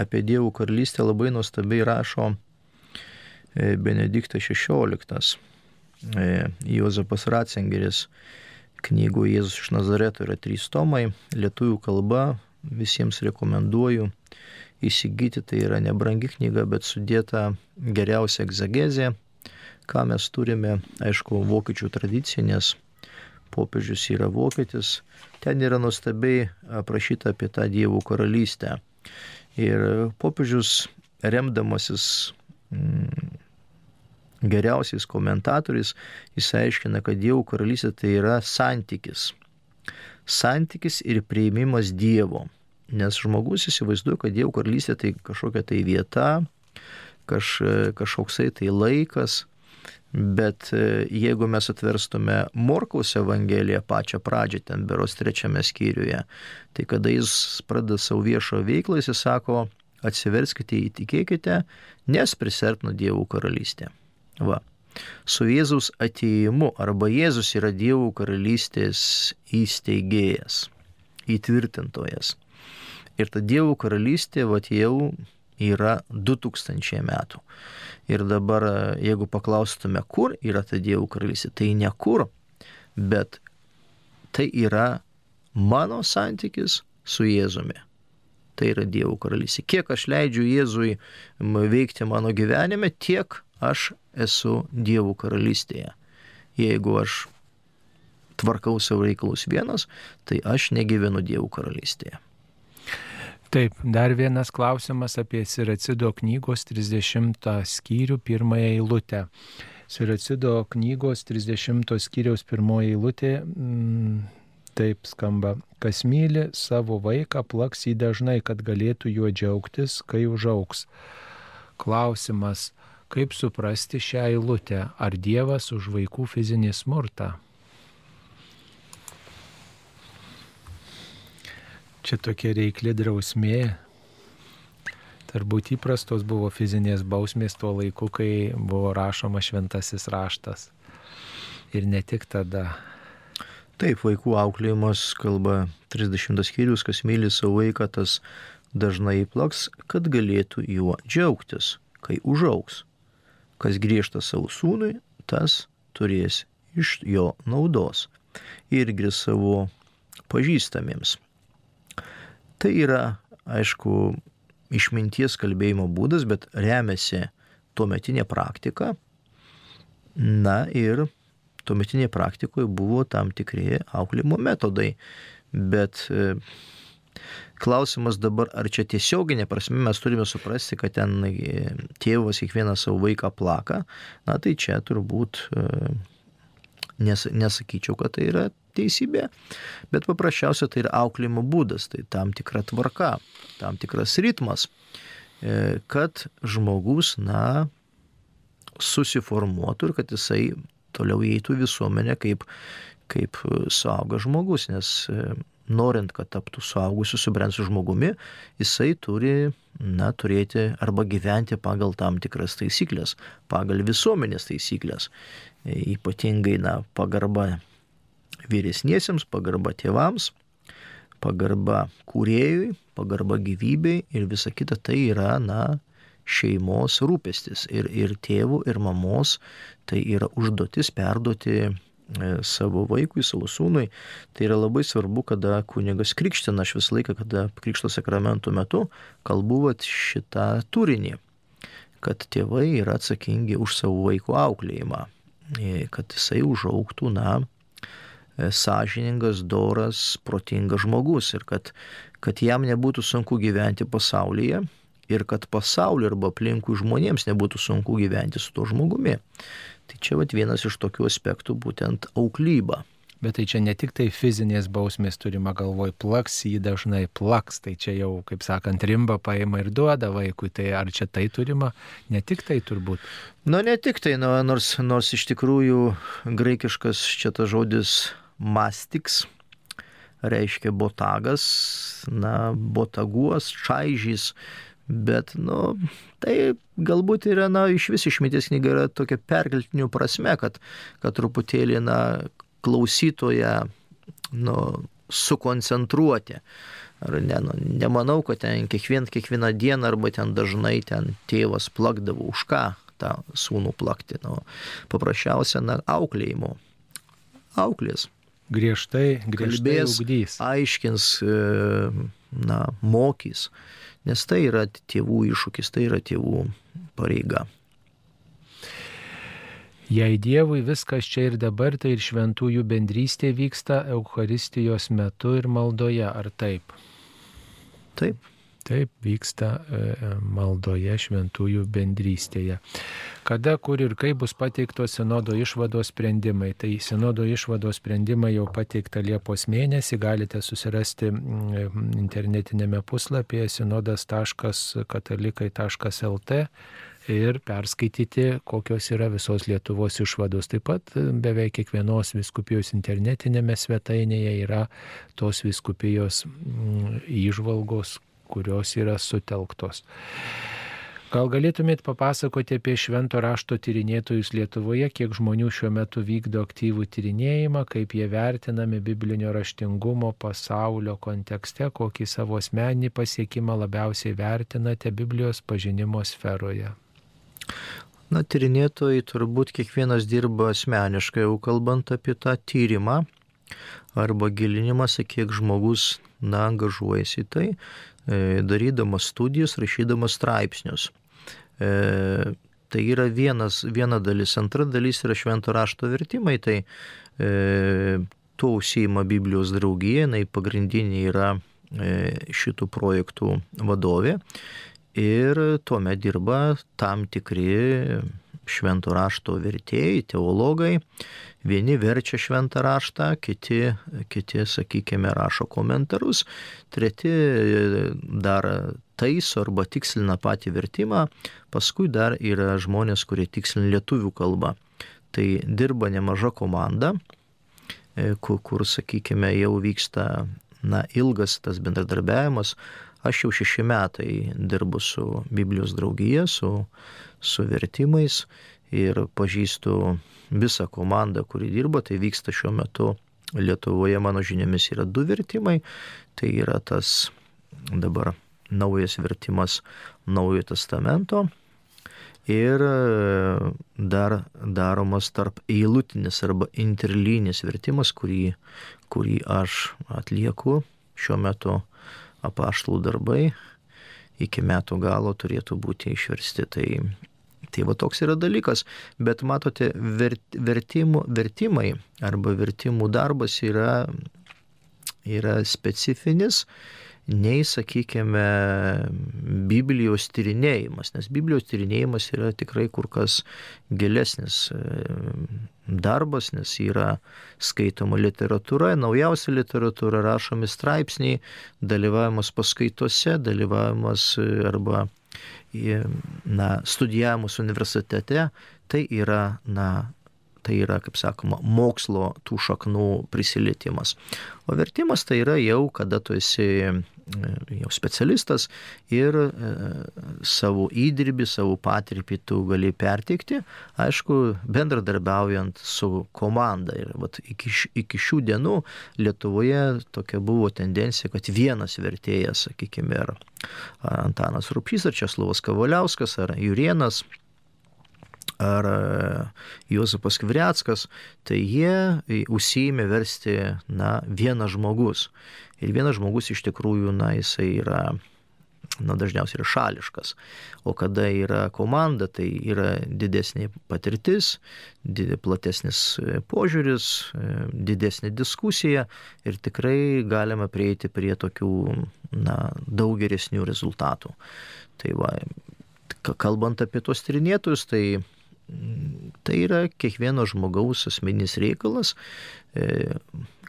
apie Dievų karalystę labai nuostabiai rašo Benediktas XVI. E, Jozapas Ratzingeris knygų Jėzus iš Nazareto yra trys tomai, lietuvių kalba visiems rekomenduoju įsigyti, tai yra nebrangi knyga, bet sudėta geriausia egzegezė, ką mes turime, aišku, vokiečių tradicija, nes popiežius yra vokietis, ten yra nuostabiai aprašyta apie tą Dievų karalystę. Ir popiežius remdamasis geriausiais komentatoriais, jis aiškina, kad Dievo karalystė tai yra santykis. Santykis ir prieimimas Dievo. Nes žmogus įsivaizduoja, kad Dievo karalystė tai kažkokia tai vieta, kaž, kažkoksai tai laikas, bet e, jeigu mes atverstume Morkaus Evangeliją pačią pradžią, ten beros trečiame skyriuje, tai kada jis pradeda savo viešo veiklą, jis sako, atsiverskite, įtikėkite, nes prisertino Dievo karalystė. Va. Su Jėzaus ateimu arba Jėzus yra Dievo karalystės įsteigėjas, įtvirtintojas. Ir ta Dievo karalystė, va jau yra 2000 metų. Ir dabar, jeigu paklaustume, kur yra ta Dievo karalystė, tai ne kur, bet tai yra mano santykis su Jėzumi. Tai yra Dievo karalystė. Kiek aš leidžiu Jėzui veikti mano gyvenime, tiek aš esu Dievo karalystėje. Jeigu aš tvarkau savo reikalus vienas, tai aš negyvenu Dievo karalystėje. Taip, dar vienas klausimas apie Siracido knygos 30 skyrių pirmąją eilutę. Siracido knygos 30 skyriaus pirmoji eilutė mm, taip skamba. Kas myli savo vaiką, plaks jį dažnai, kad galėtų juo džiaugtis, kai užauks. Klausimas, kaip suprasti šią eilutę? Ar Dievas už vaikų fizinį smurtą? Čia tokia reikli drausmė. Turbūt įprastos buvo fizinės bausmės tuo laiku, kai buvo rašoma šventasis raštas. Ir ne tik tada. Taip, vaikų auklėjimas kalba 30 skyrius, kas myli savo vaiką, tas dažnai plaks, kad galėtų juo džiaugtis, kai užauks. Kas griežta savo sūnui, tas turės iš jo naudos. Irgi savo pažįstamiems. Tai yra, aišku, išminties kalbėjimo būdas, bet remiasi tuometinė praktika. Na ir tuometinėje praktikoje buvo tam tikri auklimo metodai. Bet e, klausimas dabar, ar čia tiesioginė prasme mes turime suprasti, kad ten e, tėvas kiekvieną savo vaiką plaka, na tai čia turbūt e, nes, nesakyčiau, kad tai yra teisybė, bet paprasčiausia tai yra auklėjimo būdas, tai tam tikra tvarka, tam tikras ritmas, kad žmogus, na, susiformuotų ir kad jisai toliau įeitų į visuomenę kaip, kaip suaugas žmogus, nes e, norint, kad taptų suaugusiu, subrensiu žmogumi, jisai turi, na, turėti arba gyventi pagal tam tikras taisyklės, pagal visuomenės taisyklės. E, Ypatingai, na, pagarba vyresniesiems, pagarba tėvams, pagarba kūrėjui, pagarba gyvybei ir visa kita tai yra, na, šeimos rūpestis. Ir, ir tėvų, ir mamos tai yra užduotis perduoti e, savo vaikui, savo sūnui. Tai yra labai svarbu, kada kunigas krikština, aš visą laiką, kada krikšto sakramentų metu kalbu vat šitą turinį, kad tėvai yra atsakingi už savo vaiko auklėjimą, e, kad jisai užauktų, na, e, sąžiningas, doras, protingas žmogus ir kad, kad jam nebūtų sunku gyventi pasaulyje ir kad pasaulio arba aplinkui žmonėms nebūtų sunku gyventi su tuo žmogumi. Tai čia vat vienas iš tokių aspektų būtent auklyba. Bet tai čia ne tik tai fizinės bausmės turima galvoj, plaks jį dažnai plaks, tai čia jau, kaip sakant, rimba paima ir duoda vaikui, tai ar čia tai turima, ne tik tai turbūt. Nu, ne tik tai, nu, nors, nors iš tikrųjų graikiškas čia tas žodis mastiks reiškia botagas, na, botaguos, čaižys, bet, nu, tai galbūt yra, na, iš vis išminties knyga yra tokia perkeltinių prasme, kad, kad truputėlį, na, klausytoje, nu, sukoncentruoti. Ar ne, nu, nemanau, kad ten kiekvien, kiekvieną dieną arba ten dažnai ten tėvas plakdavo už ką tą sūnų plakti. Nu, paprasčiausia, na, auklėjimo. Auklės. Griežtai, griežtai Kalbės, ugdys. aiškins, e, na, mokys. Nes tai yra tėvų iššūkis, tai yra tėvų pareiga. Jei Dievui viskas čia ir dabar, tai ir šventųjų bendrystė vyksta Eucharistijos metu ir maldoje, ar taip? Taip. Taip vyksta e, e, maldoje šventųjų bendrystėje. Kada, kur ir kaip bus pateiktos sinodo išvados sprendimai. Tai sinodo išvados sprendimai jau pateikta Liepos mėnesį, galite susirasti mm, internetinėme puslapyje sinodas.katalikai.lt ir perskaityti, kokios yra visos Lietuvos išvados. Taip pat e, beveik kiekvienos viskupijos internetinėme svetainėje yra tos viskupijos įžvalgos, kurios yra sutelktos. Gal galėtumėt papasakoti apie švento rašto tyrinėtojus Lietuvoje, kiek žmonių šiuo metu vykdo aktyvų tyrinėjimą, kaip jie vertinami biblinio raštingumo pasaulio kontekste, kokį savo asmenį pasiekimą labiausiai vertinate Biblijos pažinimo sferoje. Na, tyrinėtojai turbūt kiekvienas dirba asmeniškai, jau kalbant apie tą tyrimą arba gilinimąsi, kiek žmogus, na, angažuojasi į tai, darydamas studijas, rašydamas straipsnius. E, tai yra vienas, viena dalis. Antra dalis yra švento rašto vertimai. Tai e, tuo užsieima Biblijos draugija, jinai pagrindinė yra e, šitų projektų vadovė. Ir tuomet dirba tam tikri švento rašto vertėjai, teologai. Vieni verčia šventą raštą, kiti, kiti sakykime, rašo komentarus, treti dar taiso arba tikslina patį vertimą, paskui dar yra žmonės, kurie tikslina lietuvių kalbą. Tai dirba nemaža komanda, e, kur, kur sakykime, jau vyksta na, ilgas tas bendradarbiavimas. Aš jau šeši metai dirbu su Biblijos draugija, su, su vertimais ir pažįstu visą komandą, kuri dirba. Tai vyksta šiuo metu Lietuvoje, mano žiniomis, yra du vertimai. Tai yra tas dabar naujas vertimas Naujojo testamento ir e, dar daromas tarp eilutinis arba interlynis vertimas, kurį, kurį aš atlieku šiuo metu apaštalų darbai. Iki metų galo turėtų būti išversti. Tai, tai va toks yra dalykas. Bet matote, vert, vertimų, vertimai arba vertimų darbas yra, yra specifinis nei, sakykime, Biblijos tyrinėjimas, nes Biblijos tyrinėjimas yra tikrai kur kas gilesnis e, darbas, nes yra skaitoma literatūra, naujausia literatūra, rašomi straipsniai, dalyvavimas paskaitose, dalyvavimas e, arba na, studijavimas universitete, tai yra, na, tai yra, kaip sakoma, mokslo tų šaknų prisilietimas. O vertimas tai yra jau, kada tu esi jau specialistas ir e, savo įdirbį, savo patirtį tu gali perteikti, aišku, bendradarbiaujant su komanda. Ir vat, iki, iki šių dienų Lietuvoje tokia buvo tendencija, kad vienas vertėjas, sakykime, ar Antanas Rupšys, ar Česlovas Kavaliauskas, ar Jurienas, ar Jozapas Kvriackas, tai jie užsiėmė versti, na, vienas žmogus. Ir vienas žmogus iš tikrųjų, na, jisai yra, na, dažniausiai yra šališkas. O kada yra komanda, tai yra didesnė patirtis, platesnis požiūris, didesnė diskusija ir tikrai galima prieiti prie tokių, na, daug geresnių rezultatų. Tai va, kalbant apie tos tyrinėtojus, tai tai yra kiekvieno žmogaus asmeninis reikalas. E,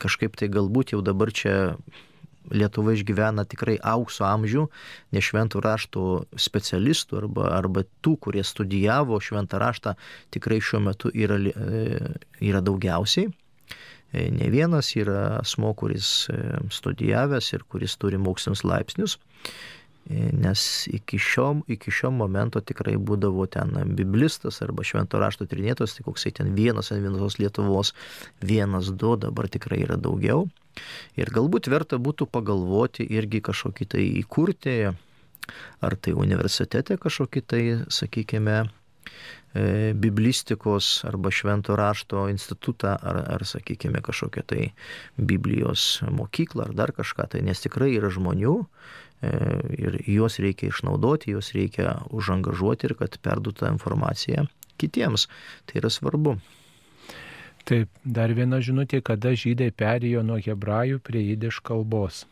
kažkaip tai galbūt jau dabar čia Lietuva išgyvena tikrai aukso amžių, ne šventų rašto specialistų arba, arba tų, kurie studijavo šventą raštą, tikrai šiuo metu yra, e, yra daugiausiai. E, ne vienas yra asmo, kuris studijavęs ir kuris turi mokslinius laipsnius nes iki šio, iki šio momento tikrai būdavo ten biblistas arba švento rašto trinėtos, tai koksai ten vienas ant vienos Lietuvos, vienas du, dabar tikrai yra daugiau. Ir galbūt verta būtų pagalvoti irgi kažkokį tai įkurti, ar tai universitete kažkokį tai, sakykime, biblistikos arba švento rašto institutą ar, ar sakykime, kažkokią tai Biblijos mokyklą ar dar kažką tai, nes tikrai yra žmonių, ir juos reikia išnaudoti, juos reikia užangažuoti ir kad perduota informacija kitiems. Tai yra svarbu. Taip, dar viena žinutė, kada žydai perėjo nuo hebrajų prie jidiš kalbos.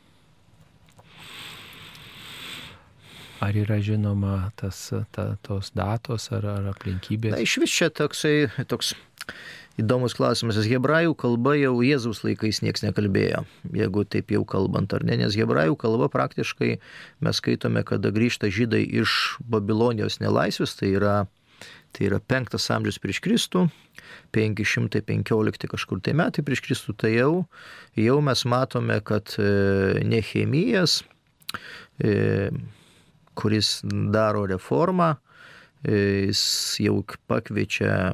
Ar yra žinoma tas, ta, tos datos ar, ar aplinkybės? Na, iš vis čia toksai, toks Įdomus klausimas, nes hebrajų kalba jau Jėzaus laikais niekas nekalbėjo, jeigu taip jau kalbant, ar ne, nes hebrajų kalba praktiškai mes skaitome, kada grįžta žydai iš Babilonijos nelaisvės, tai yra, tai yra 5 amžius prieš Kristų, 515 kažkur tai metai prieš Kristų, tai jau, jau mes matome, kad e, Nehemijas, e, kuris daro reformą, e, jis jau pakviečia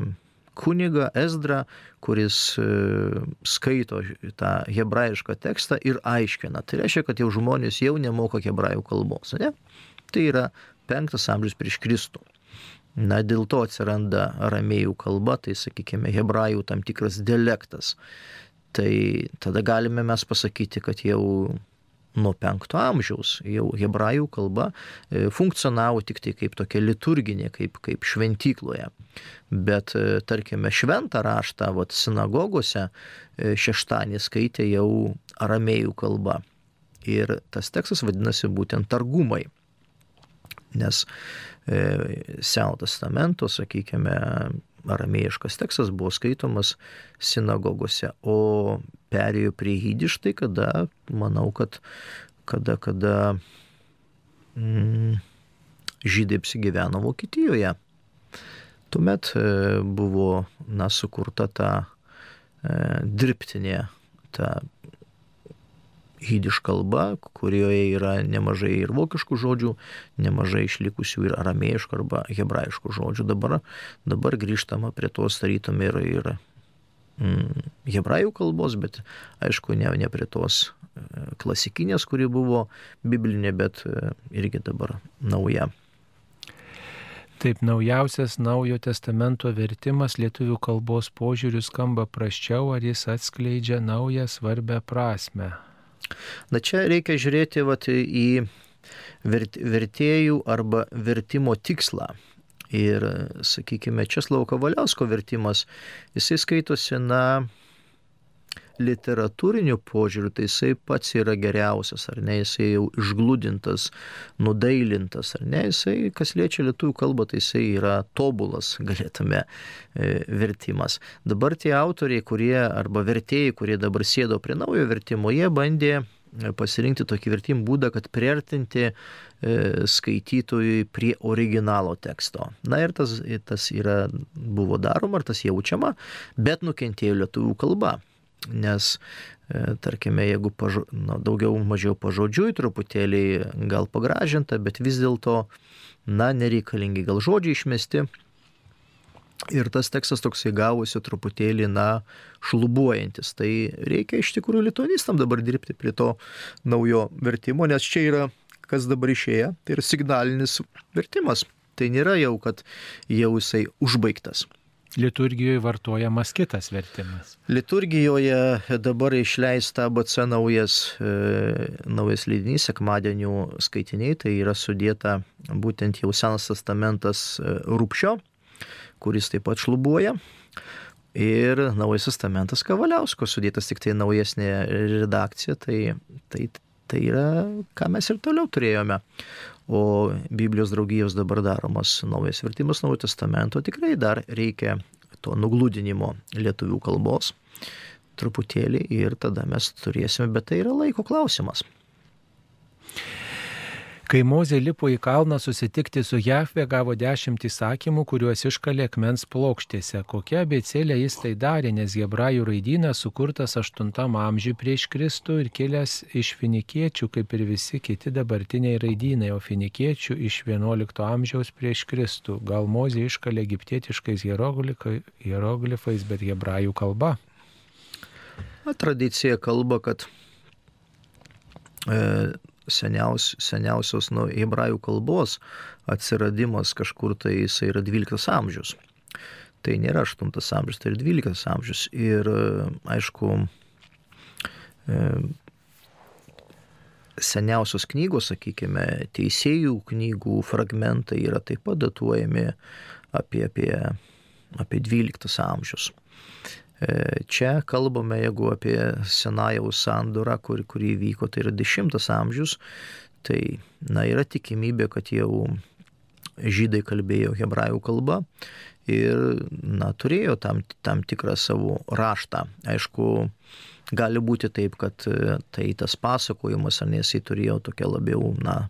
kunigą Ezdrą, kuris e, skaito tą hebrajišką tekstą ir aiškina. Tai reiškia, kad jau žmonės jau nemoka hebrajų kalbos. Ne? Tai yra penktas amžius prieš Kristų. Na, dėl to atsiranda aramėjų kalba, tai sakykime, hebrajų tam tikras dialektas. Tai tada galime mes pasakyti, kad jau nuo penkto amžiaus jau hebrajų kalba e, funkcionavo tik tai kaip tokia liturginė, kaip, kaip šventykloje. Bet, e, tarkime, šventą raštą, vat, sinagogose e, šeštąjį skaitė jau aramėjų kalba. Ir tas tekstas vadinasi būtent targumai. Nes e, Seno testamento, sakykime, aramėjiškas tekstas buvo skaitomas sinagogose, o perėjo prie jidiš tai kada, manau, kad kada, kada mm, žydai apsigyveno Vokietijoje. Tuomet e, buvo, na, sukurta ta e, dirbtinė, ta jidiš kalba, kurioje yra nemažai ir vokiškų žodžių, nemažai išlikusių ir aramėjiškų arba hebrajiškų žodžių. Dabar, dabar grįžtama prie tos tarytum ir, ir mm, hebrajų kalbos, bet aišku, ne, ne prie tos e, klasikinės, kuri buvo biblinė, bet e, irgi dabar nauja. Taip, naujausias naujo testamento vertimas lietuvių kalbos požiūrių skamba praščiau, ar jis atskleidžia naują svarbę prasme. Na čia reikia žiūrėti vat, į vert, vertėjų arba vertimo tikslą. Ir, sakykime, Česlauko Kavaliausko vertimas, jisai skaitosi, na, literatūriniu požiūriu, tai jisai pats yra geriausias, ar ne, jisai jau išglūdintas, nudailintas, ar ne, jisai, kas liečia lietuvių kalbą, tai jisai yra tobulas, galėtume, e, vertimas. Dabar tie autoriai, kurie, arba vertėjai, kurie dabar sėdo prie naujo vertimo, jie bandė e, pasirinkti tokį vertimų būdą, kad priartinti e, skaitytojui prie originalo teksto. Na ir tas, tas yra, buvo daroma, ar tas jaučiama, bet nukentėjo lietuvių kalba. Nes, e, tarkime, jeigu pažo, na, daugiau mažiau pažodžiui, truputėlį gal pagražinta, bet vis dėlto, na, nereikalingi gal žodžiai išmesti. Ir tas tekstas toksai gavosi truputėlį, na, šlubuojantis. Tai reikia iš tikrųjų lituanistam dabar dirbti prie to naujo vertimo, nes čia yra, kas dabar išėję, tai yra signalinis vertimas. Tai nėra jau, kad jau jisai užbaigtas. Liturgijoje vartojamas kitas vertimas. Liturgijoje dabar išleista ABC naujas, e, naujas leidinys, sekmadienių skaitiniai, tai yra sudėta būtent jau Senas testamentas e, Rūpšio, kuris taip pat šlubuoja. Ir Naujas testamentas Kavaliausko sudėtas tik tai naujesnė redakcija, tai, tai, tai yra, ką mes ir toliau turėjome. O Biblijos draugijos dabar daromas naujas vertimas Naujo testamento tikrai dar reikia to nuglūdinimo lietuvių kalbos truputėlį ir tada mes turėsime, bet tai yra laiko klausimas. Kai Mozė lipo į kalną susitikti su Jahve, gavo dešimt įsakymų, kuriuos iškalė akmens plokštėse. Kokia abecėlė jis tai darė, nes hebrajų raidynas sukurtas 8 amžiui prieš Kristų ir kilęs iš finikiečių, kaip ir visi kiti dabartiniai raidynai, o finikiečių iš 11 amžiaus prieš Kristų. Gal Mozė iškalė egiptietiškais hieroglifais, bet hebrajų kalba. Na, tradicija kalba, kad e, seniaus, seniausios nu, hebrajų kalbos atsiradimas kažkur tai jisai yra 12 amžius. Tai nėra 8 amžius, tai yra 12 amžius. Ir aišku, e, seniausios knygos, sakykime, teisėjų knygų fragmentai yra taip pat datuojami apie, apie, apie 12 amžius. E, Čia kalbame, jeigu apie Senajaus sandorą, kur, kurį vyko, tai yra 10 amžius, tai na, yra tikimybė, kad jau žydai kalbėjo hebrajų kalba ir, na, turėjo tam, tam tikrą savo raštą. Aišku, gali būti taip, kad e, tai tas pasakojimas, nes jisai turėjo tokią labiau, na,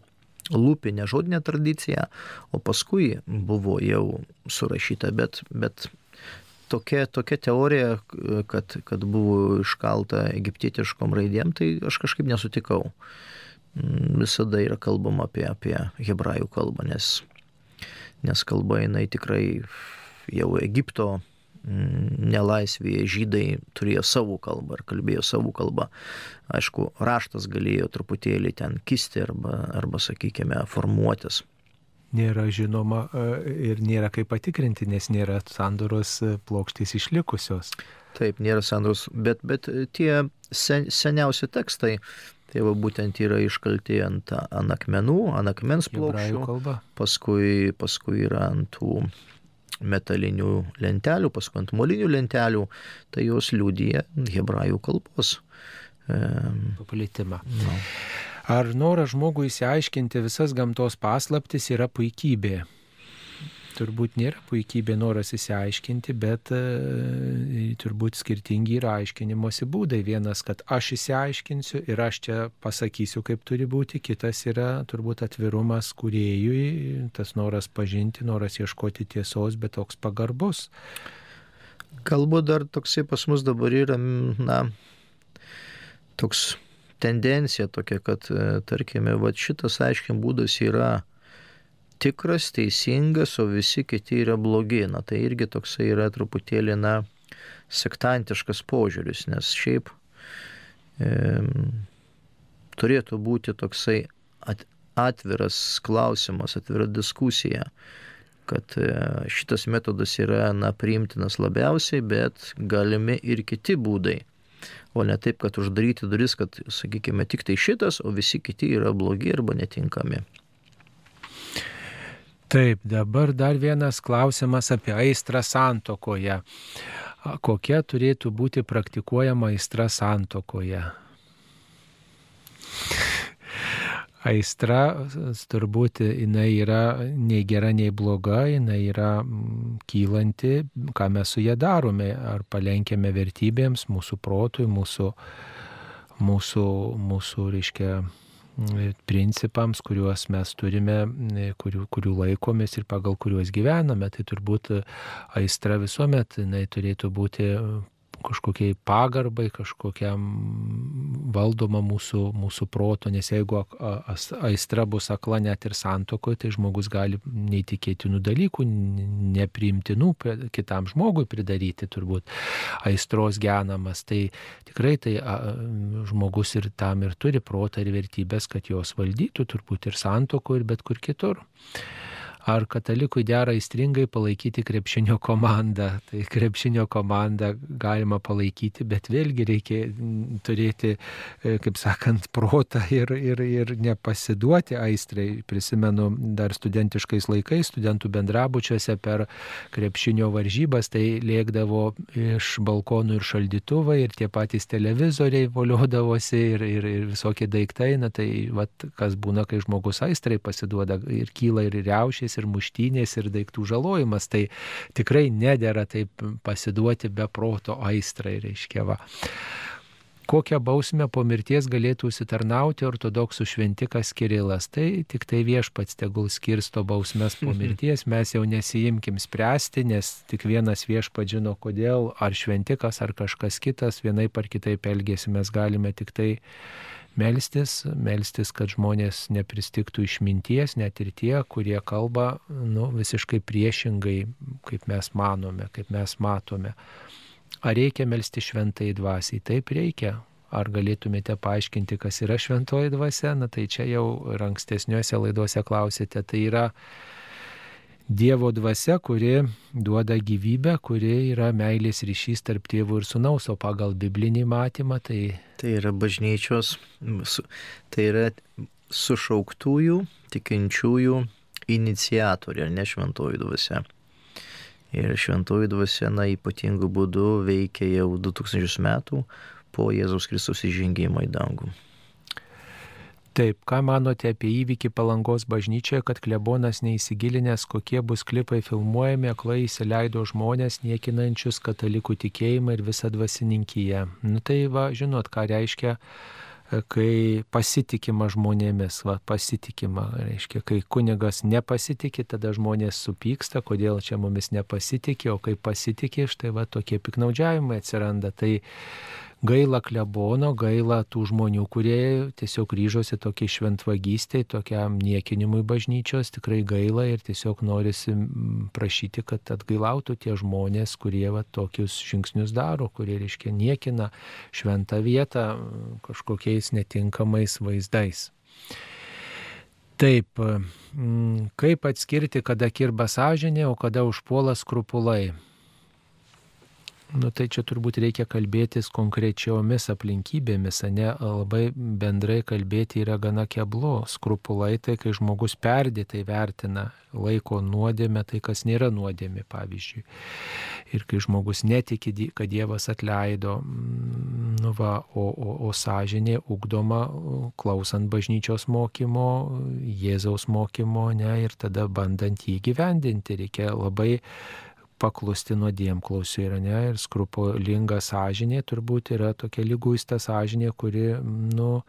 lūpinę žodinę tradiciją, o paskui buvo jau surašyta, bet, bet tokia, tokia teorija, kad, kad buvo iškalta egiptietiškom raidėm, tai aš kažkaip nesutikau. Mm, Visada yra kalbama apie, apie hebrajų kalbą, nes, nes kalba jinai tikrai jau Egipto mm, nelaisvėje žydai turėjo savo kalbą ir kalbėjo savo kalbą. Aišku, raštas galėjo truputėlį ten kisti arba, arba sakykime, formuotis. Nėra žinoma e, ir nėra kaip patikrinti, nes nėra sandoros e, plokštės išlikusios. Taip, nėra sandros, bet, bet tie sen, seniausi tekstai, tai va būtent yra iškalti ant, ant akmenų, ant akmens plokščių, paskui, paskui yra ant tų metalinių lentelių, paskui ant molinių lentelių, tai jos liūdija hebrajų kalbos. Paplitimą. no. Ar noras žmogui įsiaiškinti visas gamtos paslaptis yra puikybė? Turbūt nėra puikybė noras įsiaiškinti, bet e, turbūt skirtingi yra aiškinimosi būdai. Vienas, kad aš įsiaiškinsiu ir aš čia pasakysiu, kaip turi būti, kitas yra turbūt atvirumas kuriejui, tas noras pažinti, noras ieškoti tiesos, bet toks pagarbus. Galbūt dar toksai pas mus dabar yra, na, toks tendencija tokia, kad, e, tarkime, va šitas aiškim būdas yra tikras, teisingas, o visi kiti yra blogi. Na, tai irgi toksai yra truputėlį, na, sektantiškas požiūris, nes šiaip e, turėtų būti toksai at, atviras klausimas, atvira diskusija kad e, šitas metodas yra na, priimtinas labiausiai, bet galimi ir kiti būdai. O ne taip, kad uždaryti duris, kad, sakykime, tik tai šitas, o visi kiti yra blogi arba netinkami. Taip, dabar dar vienas klausimas apie aistrą santokoje. Kokia turėtų būti praktikuojama aistra santokoje? Aistra turbūt jinai yra nei gera, nei bloga, jinai yra kylanti, ką mes su ją darome, ar palenkėme vertybėms, mūsų protui, mūsų, mūsų, mūsų reiškia, principams, kuriuos mes turime, kurių, kurių laikomės ir pagal kuriuos gyvename. Tai turbūt aistra visuomet jinai turėtų būti kažkokiai pagarbai, kažkokiam valdoma mūsų, mūsų proto, nes jeigu aistra bus akla net ir santokoje, tai žmogus gali neįtikėtinų dalykų, nepriimtinų kitam žmogui pridaryti turbūt aistros genamas. Tai tikrai tai a, žmogus ir tam ir turi protą ir vertybės, kad jos valdytų turbūt ir santokoje, ir bet kur kitur. Ar katalikui dera įstringai palaikyti krepšinio komandą? Tai krepšinio komandą galima palaikyti, bet vėlgi reikia turėti, e, kaip sakant, protą ir, ir, ir nepasiduoti aistrai. Prisimenu dar studentiškais laikais, studentų bendrabučiuose per krepšinio varžybas, tai lėkdavo iš balkonų ir šaldytuvai, ir tie patys televizoriai voliodavosi, ir, ir, ir visokie daiktai. Na tai vat, kas būna, kai žmogus aistrai pasiduoda ir kyla ir riaušės, ir muštynės, ir daiktų žalojimas. Tai tikrai nedėra taip pasiduoti be proto aistrai, reiškia. Va. Kokią bausmę po mirties galėtų užsitarnauti ortodoksų šventikas Kirilas. Tai tik tai viešpats tegul skirsto bausmes po mirties, mes jau nesijimkim spręsti, nes tik vienas viešpats žino, kodėl, ar šventikas, ar kažkas kitas vienai par kitaip elgėsi, mes galime tik tai melstis, melstis, kad žmonės nepristiktų išminties, net ir tie, kurie kalba nu, visiškai priešingai, kaip mes manome, kaip mes matome. Ar reikia melsti šventai dvasiai? Taip reikia. Ar galėtumėte paaiškinti, kas yra šventoji dvasia? Na tai čia jau ir ankstesniuose laiduose klausėte. Tai yra Dievo dvasia, kuri duoda gyvybę, kuri yra meilės ryšys tarp tėvų ir sunaus, o pagal biblinį matymą tai Tai yra bažnyčios, tai yra sušauktųjų, tikinčiųjų iniciatorė, ne šventoji dvasia. Ir šventoji dvasia, na, ypatingų būdų veikia jau 2000 metų po Jėzaus Kristus įžengimo į dangų. Taip, ką manote apie įvykį Palangos bažnyčioje, kad klebonas neįsigilinęs, kokie bus klipai filmuojami, aklai įsileido žmonės, niekinančius katalikų tikėjimą ir visą dvasininkiją. Nu tai va, žinot, ką reiškia, e, kai pasitikima žmonėmis, va, pasitikima, reiškia, kai kunigas nepasitikė, tada žmonės supyksta, kodėl čia mumis nepasitikė, o kai pasitikė, štai va, tokie piknaudžiavimai atsiranda. Tai gaila klebono, gaila tų žmonių, kurie tiesiog ryžosi tokiai šventvagystėj, tokiam niekinimui bažnyčios, tikrai gaila ir tiesiog norisi prašyti, kad atgailautų tie žmonės, kurie va, tokius žingsnius daro, kurie, reiškia, niekina šventą vietą kažkokiais netinkamais vaizdais. Taip, kaip atskirti, kada kirba sąžinė, o kada užpuola skrupulai? Nu, tai čia turbūt reikia kalbėtis konkrečiomis aplinkybėmis, ne labai bendrai kalbėti yra gana keblu. Skrupulai tai, kai žmogus perdėtai vertina, laiko nuodėmę, tai kas nėra nuodėmė, pavyzdžiui. Ir kai žmogus netiki, kad Dievas atleido, mm, nu va, o, o, o sąžinė ugdoma klausant bažnyčios mokymo, Jėzaus mokymo, ne, ir tada bandant jį gyvendinti, reikia labai paklusti nuodėm klausiu yra, ne, ir skrupulinga sąžinė turbūt yra tokia lyguista sąžinė, kuri, nu,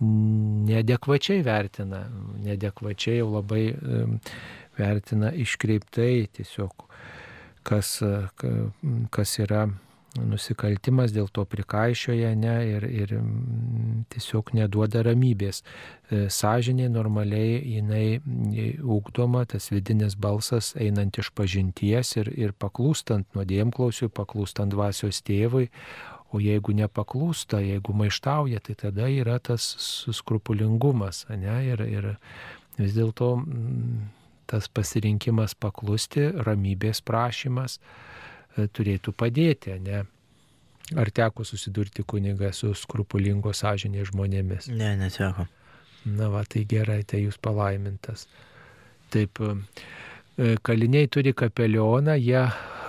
neadekvačiai vertina, neadekvačiai jau labai vertina iškreiptai tiesiog, kas, ka- kas yra nusikaltimas, dėl to prikaišioja ne, ir, ir mm, tiesiog neduoda ramybės. E, Sąžinė normaliai jinai e, ugdoma, tas vidinis balsas einant iš pažinties ir, ir paklūstant nuodėmklausiui, paklūstant dvasios tėvui, o jeigu nepaklūsta, jeigu maištauja, tai tada yra tas skrupulingumas, ne, ir, ir vis dėlto mm, tas pasirinkimas paklusti, ramybės prašymas e, turėtų padėti, ne? Ar teko susidurti kuniga su skrupulingo sąžinė žmonėmis? Ne, neteko. Na va, tai gerai, tai jūs palaimintas. Taip, e, kaliniai turi kapelioną, jie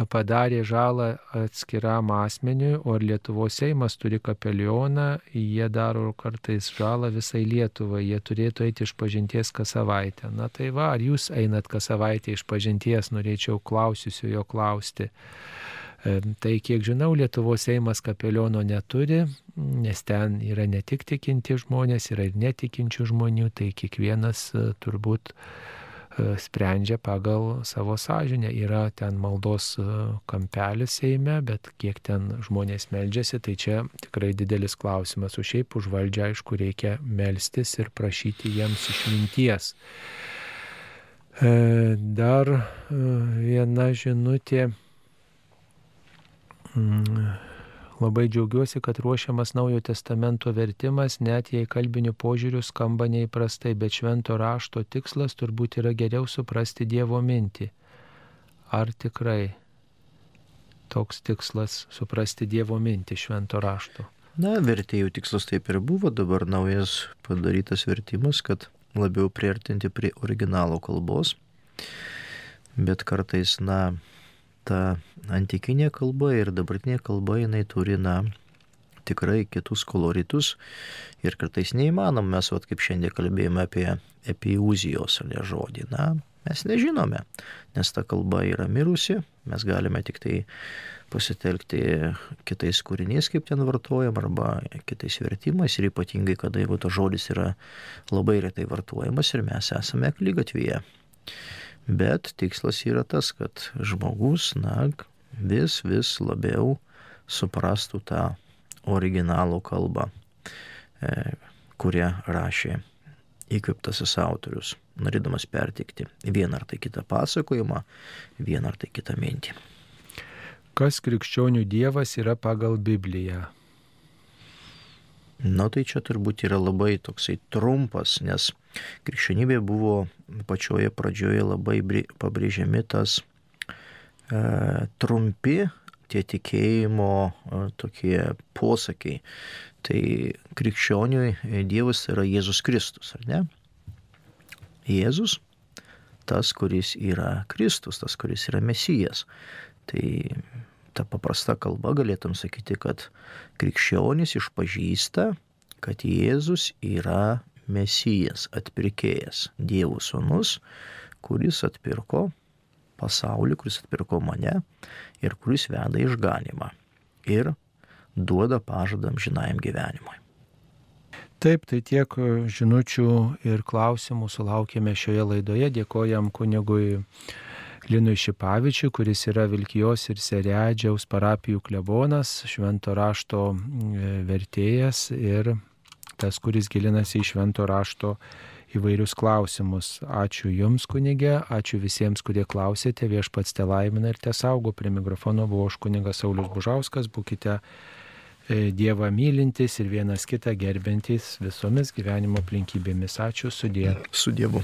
padarė žalą atskiram asmeniui, o Lietuvos Seimas turi kapelioną, jie daro kartais žalą visai Lietuvai, jie turėtų eiti iš pažinties kas savaitę. Na tai va, ar jūs einat kas savaitę iš pažinties, norėčiau klausiusio jo klausti. E, Tai kiek žinau, Lietuvos Seimas kapeliono neturi, nes ten yra ne tik tikinti žmonės, yra ir netikinčių žmonių, tai kiekvienas e, turbūt e, sprendžia pagal savo sąžinę. Yra ten maldos e, kampelis Seime, bet kiek ten žmonės meldžiasi, tai čia tikrai didelis klausimas. O šiaip už valdžią, aišku, reikia melstis ir prašyti jiems išminties. E, Dar e, viena žinutė. Labai džiaugiuosi, kad ruošiamas Naujojo testamento vertimas, net jei kalbiniu požiūriu skamba neįprastai, bet švento rašto tikslas turbūt yra geriau suprasti Dievo mintį. Ar tikrai toks tikslas suprasti Dievo mintį švento rašto? Na, vertėjų tikslas taip ir buvo, dabar naujas padarytas vertimas, kad labiau priartinti prie originalo kalbos. Bet kartais, na, ta antikinė kalba ir dabartinė kalba, jinai turi, na, tikrai kitus koloritus ir kartais neįmanom, mes, vat, kaip šiandien kalbėjome apie epiuzijos ar ne žodį, na, mes nežinome, nes ta kalba yra mirusi, mes galime tik tai pasitelkti kitais kūriniais, kaip ten vartojam, arba kitais vertimais ir ypatingai, kada jeigu tas žodis yra labai retai vartojamas ir mes esame klygatvėje. Bet tikslas yra tas, kad žmogus, na, vis, vis labiau suprastų tą originalų kalbą, e, kurią rašė įkviptasis autorius, norėdamas pertikti vieną ar tai kitą pasakojimą, vieną ar tai kitą mintį. Kas krikščionių dievas yra pagal Bibliją? Na tai čia turbūt yra labai toksai trumpas, nes krikščionybė buvo pačioje pradžioje labai pabrėžiami tas e, trumpi tie tikėjimo e, tokie posakiai. Tai krikščioniui e, Dievas yra Jėzus Kristus, ar ne? Jėzus, tas, kuris yra Kristus, tas, kuris yra Mesijas. Tai ta paprasta kalba galėtum sakyti, kad krikščionis išpažįsta, kad Jėzus yra Mesijas, atpirkėjas, Dievo sūnus, kuris atpirko pasaulį, kuris atpirko mane ir kuris veda išganimą ir duoda pažadam žinajam gyvenimui. Taip, tai tiek žinučių ir klausimų sulaukėme šioje laidoje. Dėkojam kunigui Linui Šipavičiui, kuris yra Vilkijos ir Seredžiaus parapijų klebonas, švento rašto mm, vertėjas ir tas, kuris gilinasi į švento rašto įvairius klausimus. Ačiū Jums, kunigė, ačiū visiems, kurie klausėte, viešpats te laimina ir te saugo. Prie mikrofono buvo aš kunigas Saulis Bužauskas, būkite e, Dievą mylintis ir vienas kitą gerbintys visomis gyvenimo aplinkybėmis. Ačiū sudė. Su Dievu.